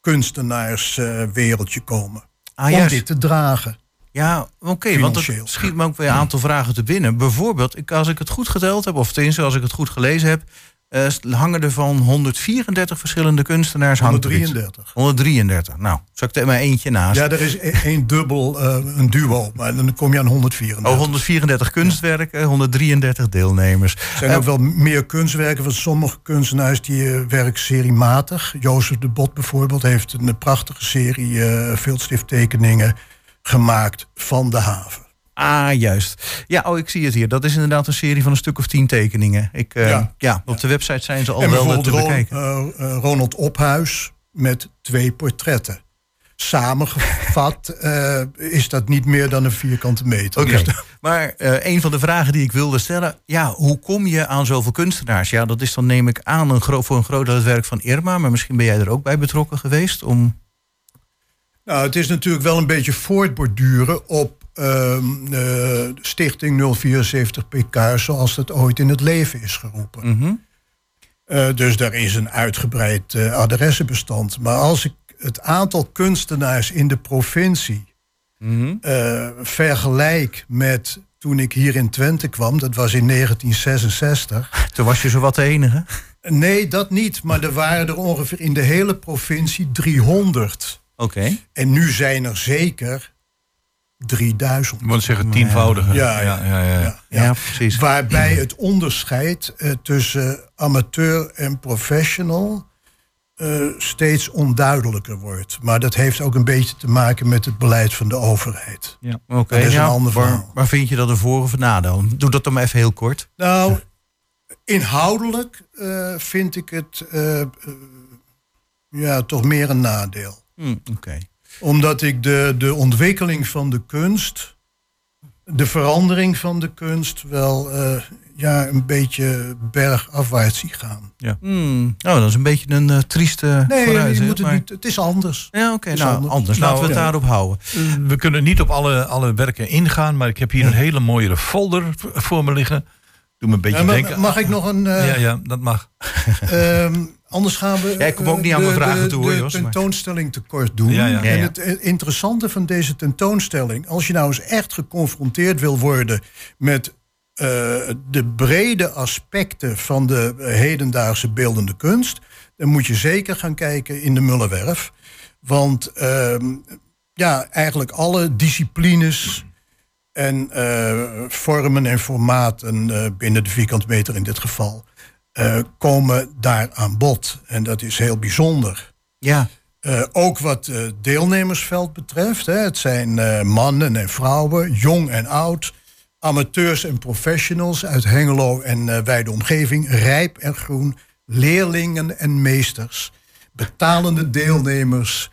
kunstenaarswereldje komen. Ah, om juist. dit te dragen. Ja, oké, want het schiet me ook weer een aantal vragen te binnen. Bijvoorbeeld, ik, als ik het goed geteld heb, of tenminste als ik het goed gelezen heb... eh, hangen er van 134 verschillende kunstenaars... hangt er iets. 133. 133. Nou, zal ik er maar eentje naast. Ja, er is e- één dubbel, eh, een duo, maar dan kom je aan 134. Oh, 134 kunstwerken, 133 deelnemers. Er zijn Eh, ook wel meer kunstwerken van sommige kunstenaars die eh, werken seriematig. Jozef de Bot bijvoorbeeld heeft een prachtige serie eh veelstifttekeningen gemaakt van de haven. Ah, juist. Ja, oh, ik zie het hier. Dat is inderdaad een serie van een stuk of tien tekeningen. Ik, eh, ja. Ja. op de website zijn ze al en wel te bekijken. eh, eh, Ronald Ophuis met twee portretten. Samengevat is dat niet meer dan een vierkante meter. Oké, Dus maar een van de vragen die ik wilde stellen... ja, hoe kom je aan zoveel kunstenaars? Ja, dat is dan neem ik aan een gro- voor een groot deel het werk van Irma... maar misschien ben jij er ook bij betrokken geweest om... Nou, het is natuurlijk wel een beetje voortborduren op eh, Stichting 074 PK, zoals dat ooit in het leven is geroepen. Mhm. Eh, dus daar is een uitgebreid eh, adressenbestand. Maar als ik het aantal kunstenaars in de provincie Mhm. vergelijk met toen ik hier in Twente kwam, dat was in 1966. Toen was je zowat de enige. Nee, dat niet. Maar er waren er ongeveer in de hele provincie 300. Oké. En nu zijn er zeker 3000. Ik moet zeggen, tienvoudige. Ja, ja, ja, ja. Ja, Ja, ja. precies. Waarbij het onderscheid eh, tussen amateur en professional eh, steeds onduidelijker wordt. Maar dat heeft ook een beetje te maken met het beleid van de overheid. Oké, Dat is ja, een ander waar, verhaal. waar vind je dat een voor- of een nadeel? Doe dat dan maar even heel kort. Nou, inhoudelijk eh, vind ik het eh, eh, ja, toch meer een nadeel. Hm, Oké. Omdat ik de, de ontwikkeling van de kunst, de verandering van de kunst, wel eh, ja, een beetje bergafwaarts zie gaan. Hmm, Oh, dat is een beetje een eh, trieste Nee, vooruit. je hè, moet het, maar- niet, het is anders. Ja, oké. nou, anders. anders. Nou, Laten we het ja. daarop houden. We kunnen niet op alle, alle werken ingaan, maar ik heb hier een hele mooie folder voor me liggen. Doe me een beetje Ja, maar denken. mag ik nog een... eh, Ja, ja, dat mag. Ehm, anders gaan we. Ja, ik kom ook eh, niet aan de- mijn vragen de- toe, hoor, De Jos, tentoonstelling tekort doen. Ja, ja. Ja, En het eh, interessante van deze tentoonstelling, als je nou eens echt geconfronteerd wil worden met eh, de brede aspecten van de hedendaagse beeldende kunst, dan moet je zeker gaan kijken in de Mullenwerf. Want ehm, ja, eigenlijk alle disciplines en eh, vormen en formaten eh, binnen de vierkante meter in dit geval eh, komen daar aan bod. En dat is heel bijzonder. Ja, Eh, ook wat het deelnemersveld betreft. Hè, het zijn mannen en vrouwen, jong en oud, amateurs en professionals uit Hengelo en wijde omgeving, rijp en groen, leerlingen en meesters, betalende deelnemers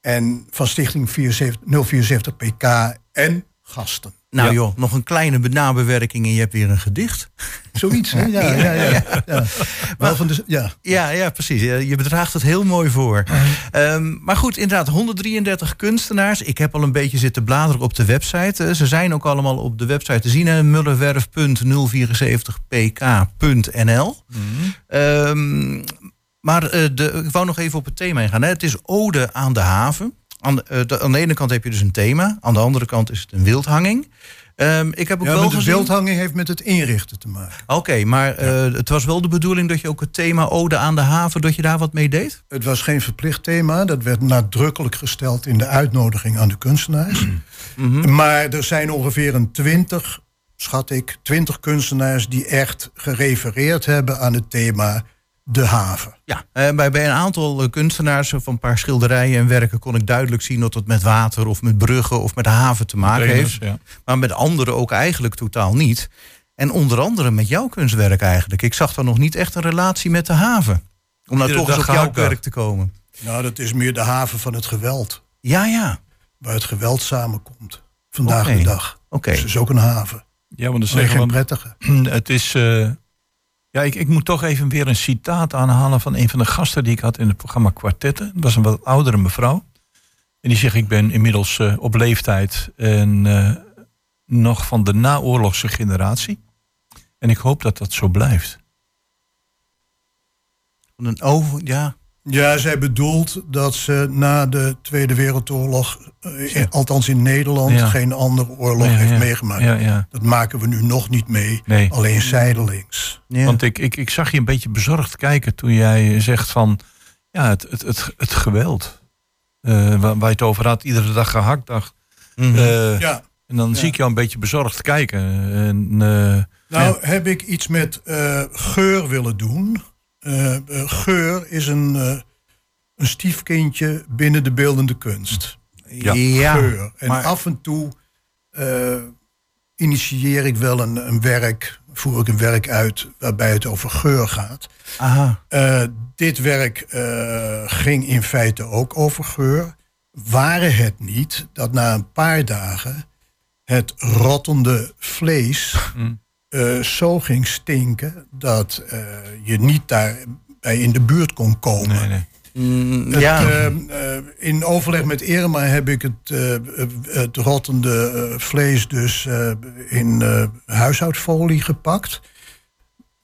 en van Stichting 74 074 PK en gasten. Nou Ja. joh, nog een kleine nabewerking en je hebt weer een gedicht. Zoiets, hè? Ja, ja, ja. ja. Wel van de, ja. Ja, ja, precies. Je bedraagt het heel mooi voor. Ehm, maar goed, inderdaad, 133 kunstenaars. Ik heb al een beetje zitten bladeren op de website. Ze zijn ook allemaal op de website te zien. hè, mullerwerf.074pk.nl Ehm, Maar eh, de, ik wou nog even op het thema ingaan. Hè. Het is ode aan de haven. Aan de, eh, de- aan de ene kant heb je dus een thema. Aan de andere kant is het een wildhanging. Ehm, ik heb ook Ja, wel met de gezien... beeldhanging heeft met het inrichten te maken. Oké, maar eh, het was wel de bedoeling dat je ook het thema Ode aan de haven, dat je daar wat mee deed? Het was geen verplicht thema. Dat werd nadrukkelijk gesteld in de uitnodiging aan de kunstenaars. Mhm. Maar er zijn ongeveer een twintig, schat ik, twintig kunstenaars die echt gerefereerd hebben aan het thema de haven. Ja, eh, bij, bij een aantal eh, kunstenaars van een paar schilderijen en werken kon ik duidelijk zien dat het met water of met bruggen of met de haven te maken heeft. ja. Maar met anderen ook eigenlijk totaal niet. En onder andere met jouw kunstwerk eigenlijk. Ik zag daar nog niet echt een relatie met de haven. Om nou toch eens dag op jouw werk te komen. Nou, dat is meer de haven van het geweld. Ja, ja. Waar het geweld samenkomt. Vandaag de dag. Oké. Dus het is ook een haven. Ja, want dan Alleen zeggen geen prettige. het is. eh, ja, ik, ik moet toch even weer een citaat aanhalen van een van de gasten die ik had in het programma Kwartetten. Dat was een wat oudere mevrouw. En die zegt: Ik ben inmiddels eh, op leeftijd en eh, nog van de naoorlogse generatie. En ik hoop dat dat zo blijft. Een over, ja. Ja, zij bedoelt dat ze na de Tweede Wereldoorlog, eh, in- althans in Nederland, Ja. geen andere oorlog Ja, heeft ja. meegemaakt. Ja, ja. Dat maken we nu nog niet mee, Nee. alleen zijdelings. ja. Want ik, ik, ik zag je een beetje bezorgd kijken toen jij zegt van ja, het, het, het, het geweld. eh, waar, waar je het over had, iedere dag gehaktdag. Mhm. Eh, Ja. En dan Ja. zie ik jou een beetje bezorgd kijken. En, eh, Nou, heb ik iets met eh, geur willen doen. Eh, eh, geur is een, eh, een stiefkindje binnen de beeldende kunst. Ja. Geur. En maar- af en toe eh, initieer ik wel een, een werk, voer ik een werk uit waarbij het over geur gaat. Aha. Eh, dit werk eh, ging in feite ook over geur. Waren het niet dat na een paar dagen het rottende vlees Mm. Eh, zo ging stinken dat eh, je niet daarbij in de buurt kon komen. nee, nee. Mm, Het, ja. eh, eh, in overleg met Irma heb ik het, het rottende eh, vlees dus eh, in eh, huishoudfolie gepakt.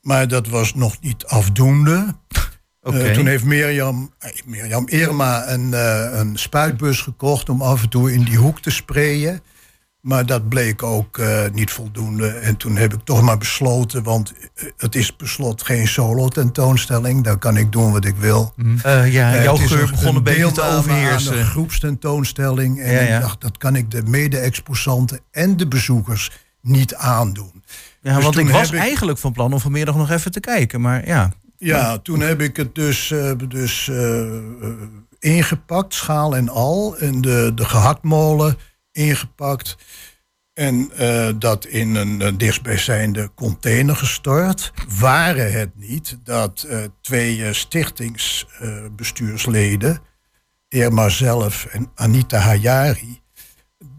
Maar dat was nog niet afdoende. Oké. Eh, toen heeft Mirjam, Mirjam Irma een, eh, een spuitbus gekocht om af en toe in die hoek te sprayen. Maar dat bleek ook eh, niet voldoende. En toen heb ik toch maar besloten, want eh, het is per slot geen solo tentoonstelling. Daar kan ik doen wat ik wil. Eh, ja, jouw het is geur begon een beetje te overheersen. een groepstentoonstelling. En Ja, ja. ik dacht, dat kan ik de mede-exposanten en de bezoekers niet aandoen. Ja, Dus want ik was ik- eigenlijk van plan om vanmiddag nog even te kijken. Maar ja, Ja, toen heb ik het dus, eh, dus ingepakt, schaal en al. En de, de gehaktmolen ingepakt. En eh, dat in een eh, dichtstbijzijnde container gestort. Waren het niet dat eh, twee stichtingsbestuursleden, Irma zelf en Anita Hayari,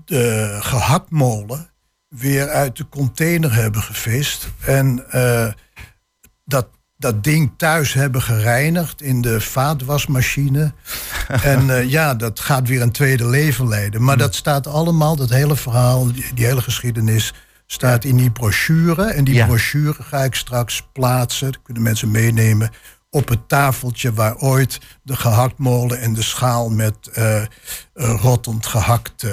de gehaktmolen weer uit de container hebben gevist. En dat, dat ding thuis hebben gereinigd in de vaatwasmachine. en eh, ja, dat gaat weer een tweede leven leiden. Maar dat staat allemaal, dat hele verhaal, die, die hele geschiedenis, staat in die brochure. En die Ja. brochure ga ik straks plaatsen, dat kunnen mensen meenemen, op het tafeltje waar ooit de gehaktmolen en de schaal met eh, rottend gehakt eh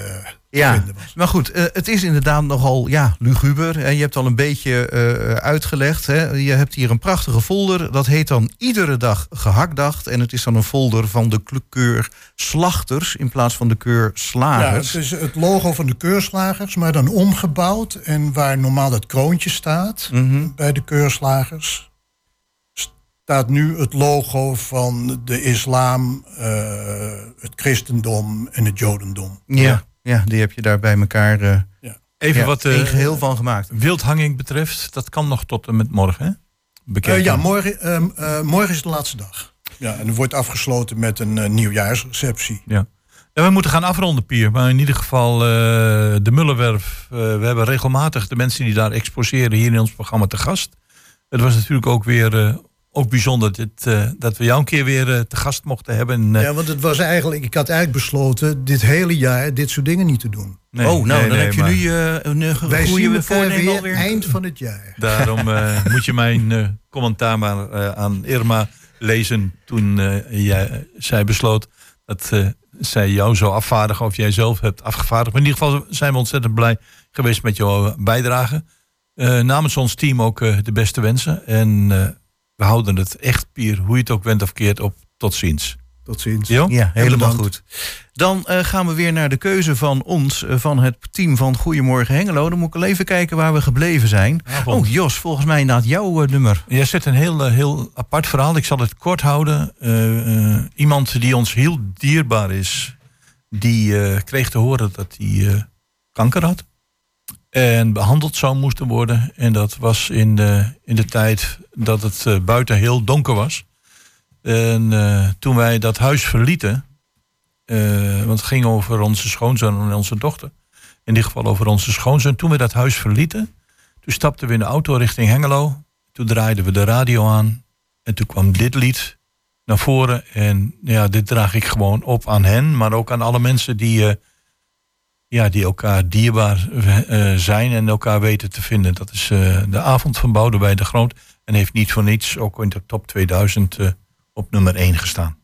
ja. maar goed, eh, het is inderdaad nogal ja, luguber. En je hebt al een beetje eh, uitgelegd. Hè. Je hebt hier een prachtige folder. Dat heet dan Iedere dag gehaktdag. En het is dan een folder van de keur slachters in plaats van de keur Ja, slagers. het is het logo van de keurslagers, maar dan omgebouwd. En waar normaal het kroontje staat Mhm. bij de keurslagers, staat nu het logo van de islam, eh, het christendom en het jodendom. ja, ja, die heb je daar bij elkaar eh Even ja, wat één eh geheel van gemaakt. wildhanging betreft, dat kan nog tot en met morgen, hè? Bekeken. Eh, ja, morgen, ehm, eh, morgen is de laatste dag. Ja, en er wordt afgesloten met een eh, nieuwjaarsreceptie. Ja. En we moeten gaan afronden, Pier. Maar in ieder geval eh, de Mullenwerf. eh, we hebben regelmatig de mensen die daar exposeren hier in ons programma te gast. Het was natuurlijk ook weer eh, ook bijzonder dit, eh, dat we jou een keer weer eh, te gast mochten hebben. En, eh, Ja, want het was eigenlijk, ik had eigenlijk besloten dit hele jaar dit soort dingen niet te doen. nee, oh, nou, nee, dan nee, heb je nu je een eh, Wij zien goede elkaar weer alweer. eind van het jaar. Daarom eh, moet je mijn eh, commentaar maar eh, aan Irma lezen toen jij, zij besloot dat eh, zij jou zou afvaardigen of jij zelf hebt afgevaardigd. Maar in ieder geval zijn we ontzettend blij geweest met jouw bijdrage. Eh, namens ons team ook de beste wensen. En eh, we houden het echt, Pier, hoe je het ook went of keert, op. Tot ziens. Tot ziens. Jo? Ja, helemaal goed. Dan eh, gaan we weer naar de keuze van ons, eh, van het team van Goedemorgen Hengelo. Dan moet ik al even kijken waar we gebleven zijn. Avond. Oh, Jos, volgens mij inderdaad jouw eh, nummer. Jij zet een heel, heel apart verhaal. Ik zal het kort houden. Eh, eh, iemand die ons heel dierbaar is, die eh, kreeg te horen dat hij eh, kanker had. En behandeld zou moesten worden. En dat was in de, in de tijd dat het eh, buiten heel donker was. En eh, toen wij dat huis verlieten, eh, want het ging over onze schoonzoon en onze dochter. In dit geval over onze schoonzoon. Toen we dat huis verlieten, toen stapten we in de auto richting Hengelo. Toen draaiden we de radio aan. En toen kwam dit lied naar voren. En ja, dit draag ik gewoon op aan hen. Maar ook aan alle mensen die, ja, die elkaar dierbaar eh, zijn. En elkaar weten te vinden. Dat is eh, de avond van Boudewijn de Groot. En heeft niet voor niets ook in de top 2000 eh, op nummer 1 gestaan.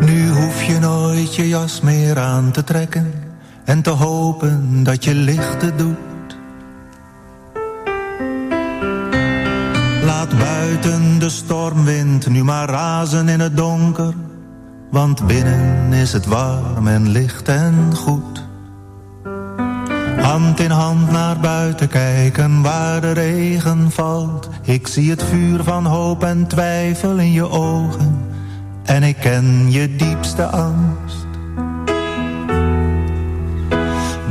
Nu hoef je nooit je jas meer aan te trekken en te hopen dat je lichten doet. Buiten de stormwind nu maar razen in het donker, want binnen is het warm en licht en goed. Hand in hand naar buiten kijken waar de regen valt. Ik zie het vuur van hoop en twijfel in je ogen. En ik ken je diepste angst.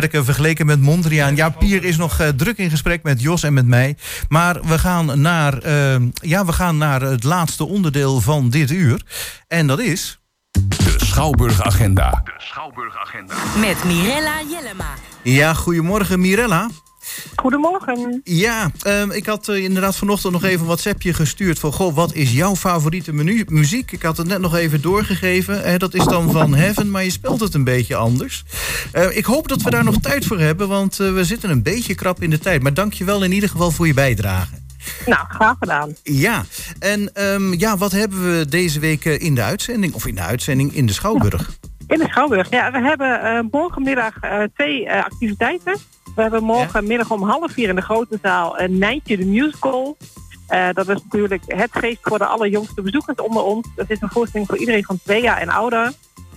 Werken vergeleken met Mondriaan. Ja, Pier is nog eh, druk in gesprek met Jos en met mij. Maar we gaan, naar, eh, ja, we gaan naar het laatste onderdeel van dit uur. En dat is... De Schouwburg Agenda. Met Mirella Jellema. Ja, goedemorgen Mirella. Goedemorgen. Ja, ehm, ik had eh, inderdaad vanochtend nog even een WhatsAppje gestuurd van... Goh, wat is jouw favoriete menu muziek? Ik had het net nog even doorgegeven. Eh, dat is dan van Heaven, maar je spelt het een beetje anders. Eh, ik hoop dat we daar nog tijd voor hebben, want eh, we zitten een beetje krap in de tijd. Maar dank je wel in ieder geval voor je bijdrage. Nou, graag gedaan. Ja, en ehm, ja, wat hebben we deze week eh, in de uitzending? Of in de uitzending in de Schouwburg? In de Schouwburg. Ja, we hebben morgenmiddag twee activiteiten. We hebben morgenmiddag om half vier in de grote zaal een Nijntje de Musical. Eh, dat is natuurlijk het feest voor de allerjongste bezoekers onder ons. Dat is een voorstelling voor iedereen van twee jaar en ouder.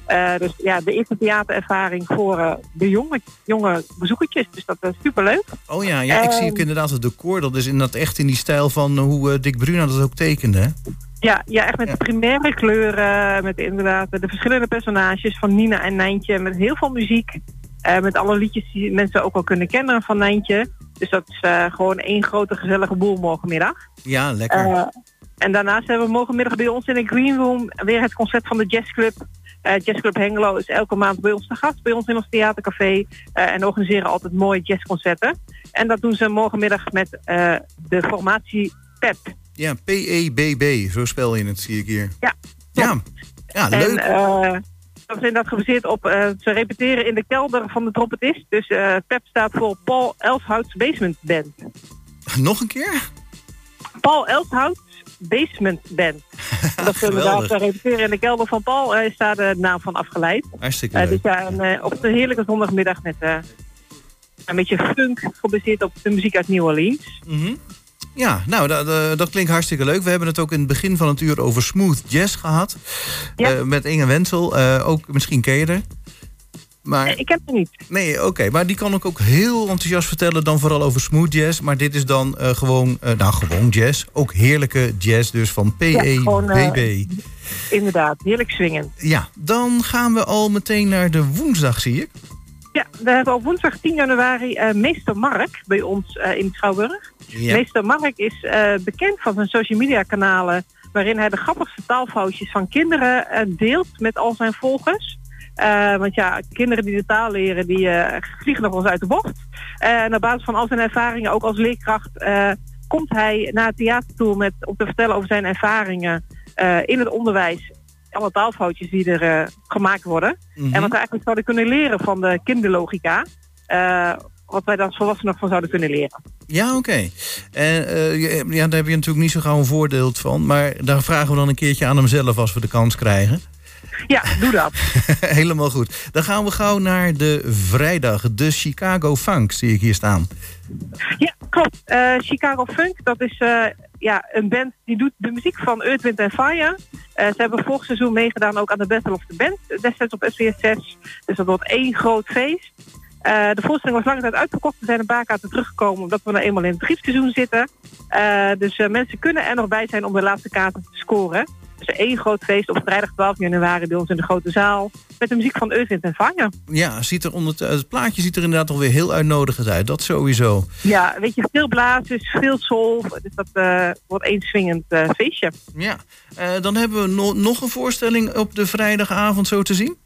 Eh, dus ja, de eerste theaterervaring voor eh, de jonge, jonge bezoekertjes. Dus dat is superleuk. Oh ja, ja ik zie ook Ehm, inderdaad het decor. Dat is inderdaad echt in die stijl van eh, hoe eh, Dick Bruna dat ook tekende. Hè? Ja, ja, echt met de primaire kleuren, met inderdaad de verschillende personages van Nina en Nijntje, met heel veel muziek. Eh, met alle liedjes die mensen ook wel kunnen kennen van Nijntje. Dus dat is eh, gewoon één grote gezellige boel morgenmiddag. Ja, lekker. Eh, en daarnaast hebben we morgenmiddag bij ons in de Green Room weer het concert van de Jazzclub. Eh Jazzclub Hengelo is elke maand bij ons te gast, bij ons in ons theatercafé. en organiseren altijd mooie jazzconcerten. En dat doen ze morgenmiddag met de formatie PEP. Ja, P-E-B-B, zo spel je het, zie ik hier. Ja. Ja, ja leuk. En dat is inderdaad gebaseerd op, eh, ze repeteren in de kelder van de trompetist. Dus eh, PEP staat voor Paul Elshouts Basement Band. Nog een keer? Paul Elshouts Basement Band. dat inderdaad Geweldig. eh, repeteren in de kelder van Paul, eh, is daar de naam van afgeleid. Hartstikke leuk. dus ja, eh, op een heerlijke zondagmiddag met een beetje funk gebaseerd op de muziek uit New Orleans. Mhm. Ja, nou, dat, dat klinkt hartstikke leuk. We hebben het ook in het begin van het uur over smooth jazz gehad. Eh, met Inge Wensel. Eh, ook, misschien ken je er. Maar, ik heb het niet. Nee, oké. Maar die kan ik ook heel enthousiast vertellen. Dan vooral over smooth jazz. Maar dit is dan eh, gewoon, nou gewoon jazz. Ook heerlijke jazz dus van Ja, P-E-B-B. Inderdaad, heerlijk swingen. Ja, dan gaan we al meteen naar de woensdag, zie ik. Ja, we hebben op woensdag 10 januari eh, Meester Mark bij ons eh, in Schouwburg. Ja. Meester Mark is eh, bekend van zijn social media kanalen... waarin hij de grappigste taalfoutjes van kinderen deelt met al zijn volgers. Want ja, kinderen die de taal leren, die vliegen nog eens uit de bocht. En op basis van al zijn ervaringen, ook als leerkracht... komt hij naar het theater toe met, om te vertellen over zijn ervaringen in het onderwijs. Alle taalfoutjes die er eh, gemaakt worden. Mhm. En wat we eigenlijk zouden kunnen leren van de kinderlogica. eh, wat wij daar als volwassenen nog van zouden kunnen leren. Ja, oké. En eh, ja, daar heb je natuurlijk niet zo gauw een voordeel van. Maar daar vragen we dan een keertje aan hemzelf als we de kans krijgen. Ja, doe dat. Helemaal goed. Dan gaan we gauw naar de vrijdag. De Chicago Funk zie ik hier staan. Ja, klopt. Chicago Funk, dat is ja, een band die doet de muziek van Earth, Wind Fire. Eh, ze hebben vorig seizoen meegedaan ook aan de Battle of the Band, destijds op SBS 6. Dus dat wordt één groot feest. Eh, de voorstelling was lange tijd uitverkocht. Er zijn een paar kaarten teruggekomen omdat we nou eenmaal in het beginseizoen zitten. Eh, dus eh, mensen kunnen er nog bij zijn om de laatste kaarten te scoren. Dus één groot feest op vrijdag 12 januari bij ons in de grote zaal. Met de muziek van Earth, Wind Fire. Ja, ziet er onder het plaatje ziet er inderdaad alweer heel uitnodigend uit. Dat sowieso. Ja, weet je, veel blazers, veel soul. Dus dat eh, wordt één swingend eh, feestje. Ja. Eh, dan hebben we no- nog een voorstelling op de vrijdagavond zo te zien.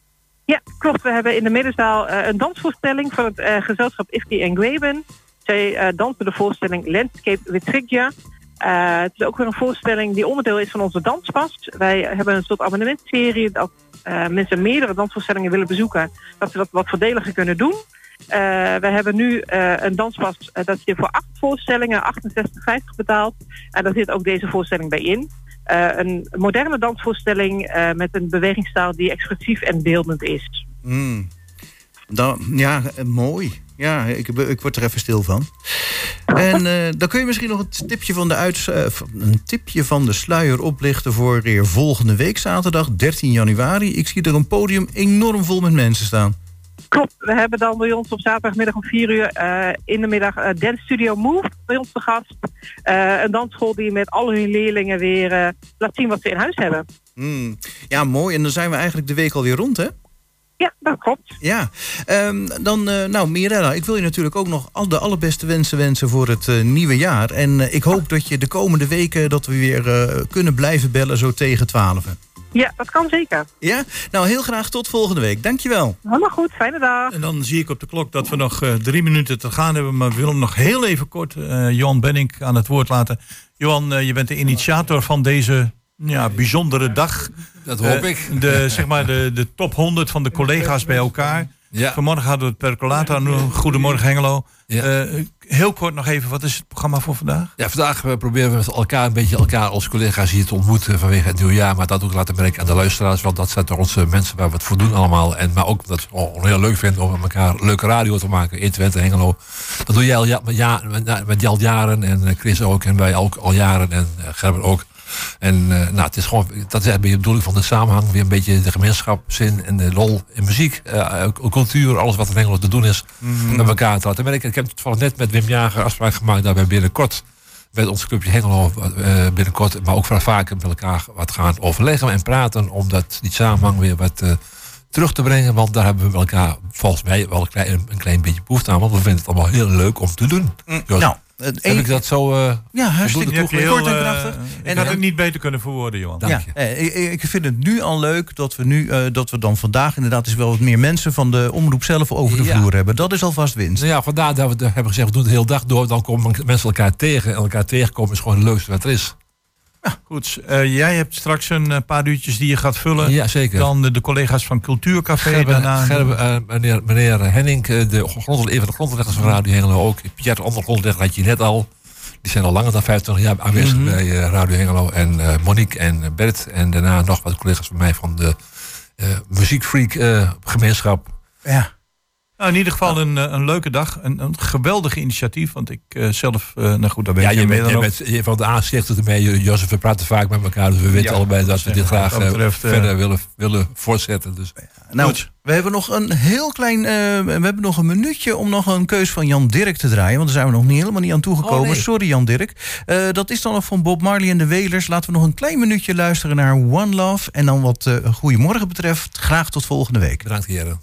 Ja, klopt. We hebben in de middenzaal een dansvoorstelling van het gezelschap Ifty en Graben. Zij dansen de voorstelling Landscape with Figure. Eh, het is ook weer een voorstelling die onderdeel is van onze danspas. Wij hebben een soort abonnementserie dat eh, mensen meerdere dansvoorstellingen willen bezoeken. Dat ze dat wat voordeliger kunnen doen. Eh, we hebben nu een danspas dat je voor acht voorstellingen 68,50 betaalt. En daar zit ook deze voorstelling bij in. Een moderne dansvoorstelling met een bewegingstaal die expressief en beeldend is. Hmm. Dan, ja, mooi. Ja, ik, ik word er even stil van. En eh, dan kun je misschien nog een tipje van de, uits, eh, een tipje van de sluier oplichten voor weer volgende week zaterdag 13 januari. Ik zie er een podium enorm vol met mensen staan. Klopt, we hebben dan bij ons op zaterdagmiddag om 4 uur eh, in de middag eh, Dance Studio Move bij ons te gast. Eh, een dansschool die met al hun leerlingen weer laat zien wat ze in huis hebben. Hmm. Ja, mooi. En dan zijn we eigenlijk de week alweer rond, hè? Ja, dat klopt. Ja, Ehm, dan, eh, nou Mirella, ik wil je natuurlijk ook nog al de allerbeste wensen wensen voor het eh, nieuwe jaar. En eh, ik hoop dat je de komende weken dat we weer eh, kunnen blijven bellen zo tegen 12. Ja, dat kan zeker. Ja? Nou, heel graag tot volgende week. Dankjewel. Helemaal goed, fijne dag. En dan zie ik op de klok dat we nog eh, drie minuten te gaan hebben. Maar we willen nog heel even kort eh, Johan Benning aan het woord laten. Johan, je bent de initiator van deze ja, bijzondere dag. Dat hoop Eh, ik. De, zeg maar de, de top 100 van de collega's bij elkaar. Ja. Vanmorgen hadden we het percolator. Nu, Goedemorgen Hengelo. Eh, heel kort nog even, wat is het programma voor vandaag? Ja, vandaag eh, proberen we met elkaar een beetje elkaar als collega's hier te ontmoeten vanwege het nieuwjaar. Maar dat ook laten merken aan de luisteraars. Want dat zijn toch onze mensen waar we het voor doen allemaal. En, maar ook dat we het heel leuk vinden om met elkaar leuke radio te maken. In Twente, Hengelo. Dat doe jij al, ja, met, ja, met, met al jaren. En Chris ook. En wij ook al jaren. En Gerben ook. En uh, nou, het is gewoon, dat is beetje de bedoeling van de samenhang. Weer een beetje de gemeenschapszin en de lol in muziek, uh, cultuur, alles wat in Engeland te doen is. Mm -hmm. Met elkaar te laten merken. Ik heb toevallig net met Wim Jager afspraak gemaakt dat wij binnenkort met ons clubje Hengelo uh, binnenkort, maar ook vaker met elkaar wat gaan overleggen en praten. Om dat, die samenhang weer wat uh, terug te brengen. Want daar hebben we elkaar volgens mij wel een klein, een klein beetje behoefte aan. Want we vinden het allemaal heel leuk om te doen. Mm, nou, heb een... ik dat zo... Uh, ja, hartstikke heel, kort en krachtig. Uh, en had ik niet beter kunnen verwoorden, Johan. Ja, eh, ik, vind het nu al leuk dat we nu uh, dat we dan vandaag inderdaad is wel wat meer mensen van de omroep zelf over de ja. vloer hebben. Dat is alvast winst. Nou ja, vandaar dat we hebben gezegd, we doen het de hele dag door. Dan komen mensen elkaar tegen. En elkaar tegenkomen is gewoon het leukste wat er is. Ja, goed. Uh, jij hebt straks een uh, paar uurtjes die je gaat vullen. Ja, zeker. Dan de, de collega's van Cultuurcafé. Gerben, daarna. Gerben, uh, meneer, meneer Henning, de grond, een van de grondleggers van Radio Hengelo ook. Pierre, de andere grondlegger had je net al. Die zijn al langer dan 25 jaar aanwezig mm -hmm. bij Radio Hengelo. En uh, Monique en Bert. En daarna nog wat collega's van mij van de muziekfreak gemeenschap. Ja. Nou, in ieder geval een, een leuke dag. Een, een geweldig initiatief. Want ik uh, zelf, uh, nou goed, daar ben ja, je, je mee. Je bent je van de aanzicht tot ermee. Jozef, we praten vaak met elkaar. Dus we weten ja, allebei dat we dit graag betreft, uh, verder willen, willen voortzetten. Dus. Nou, goed. we hebben nog een heel klein. we hebben nog een minuutje om nog een keus van Jan Dirk te draaien. Want daar zijn we nog niet helemaal niet aan toegekomen. Oh, nee. Sorry, Jan Dirk. dat is dan nog van Bob Marley en de Welers. Laten we nog een klein minuutje luisteren naar One Love. En dan wat Goedemorgen betreft, graag tot volgende week. Bedankt, heren.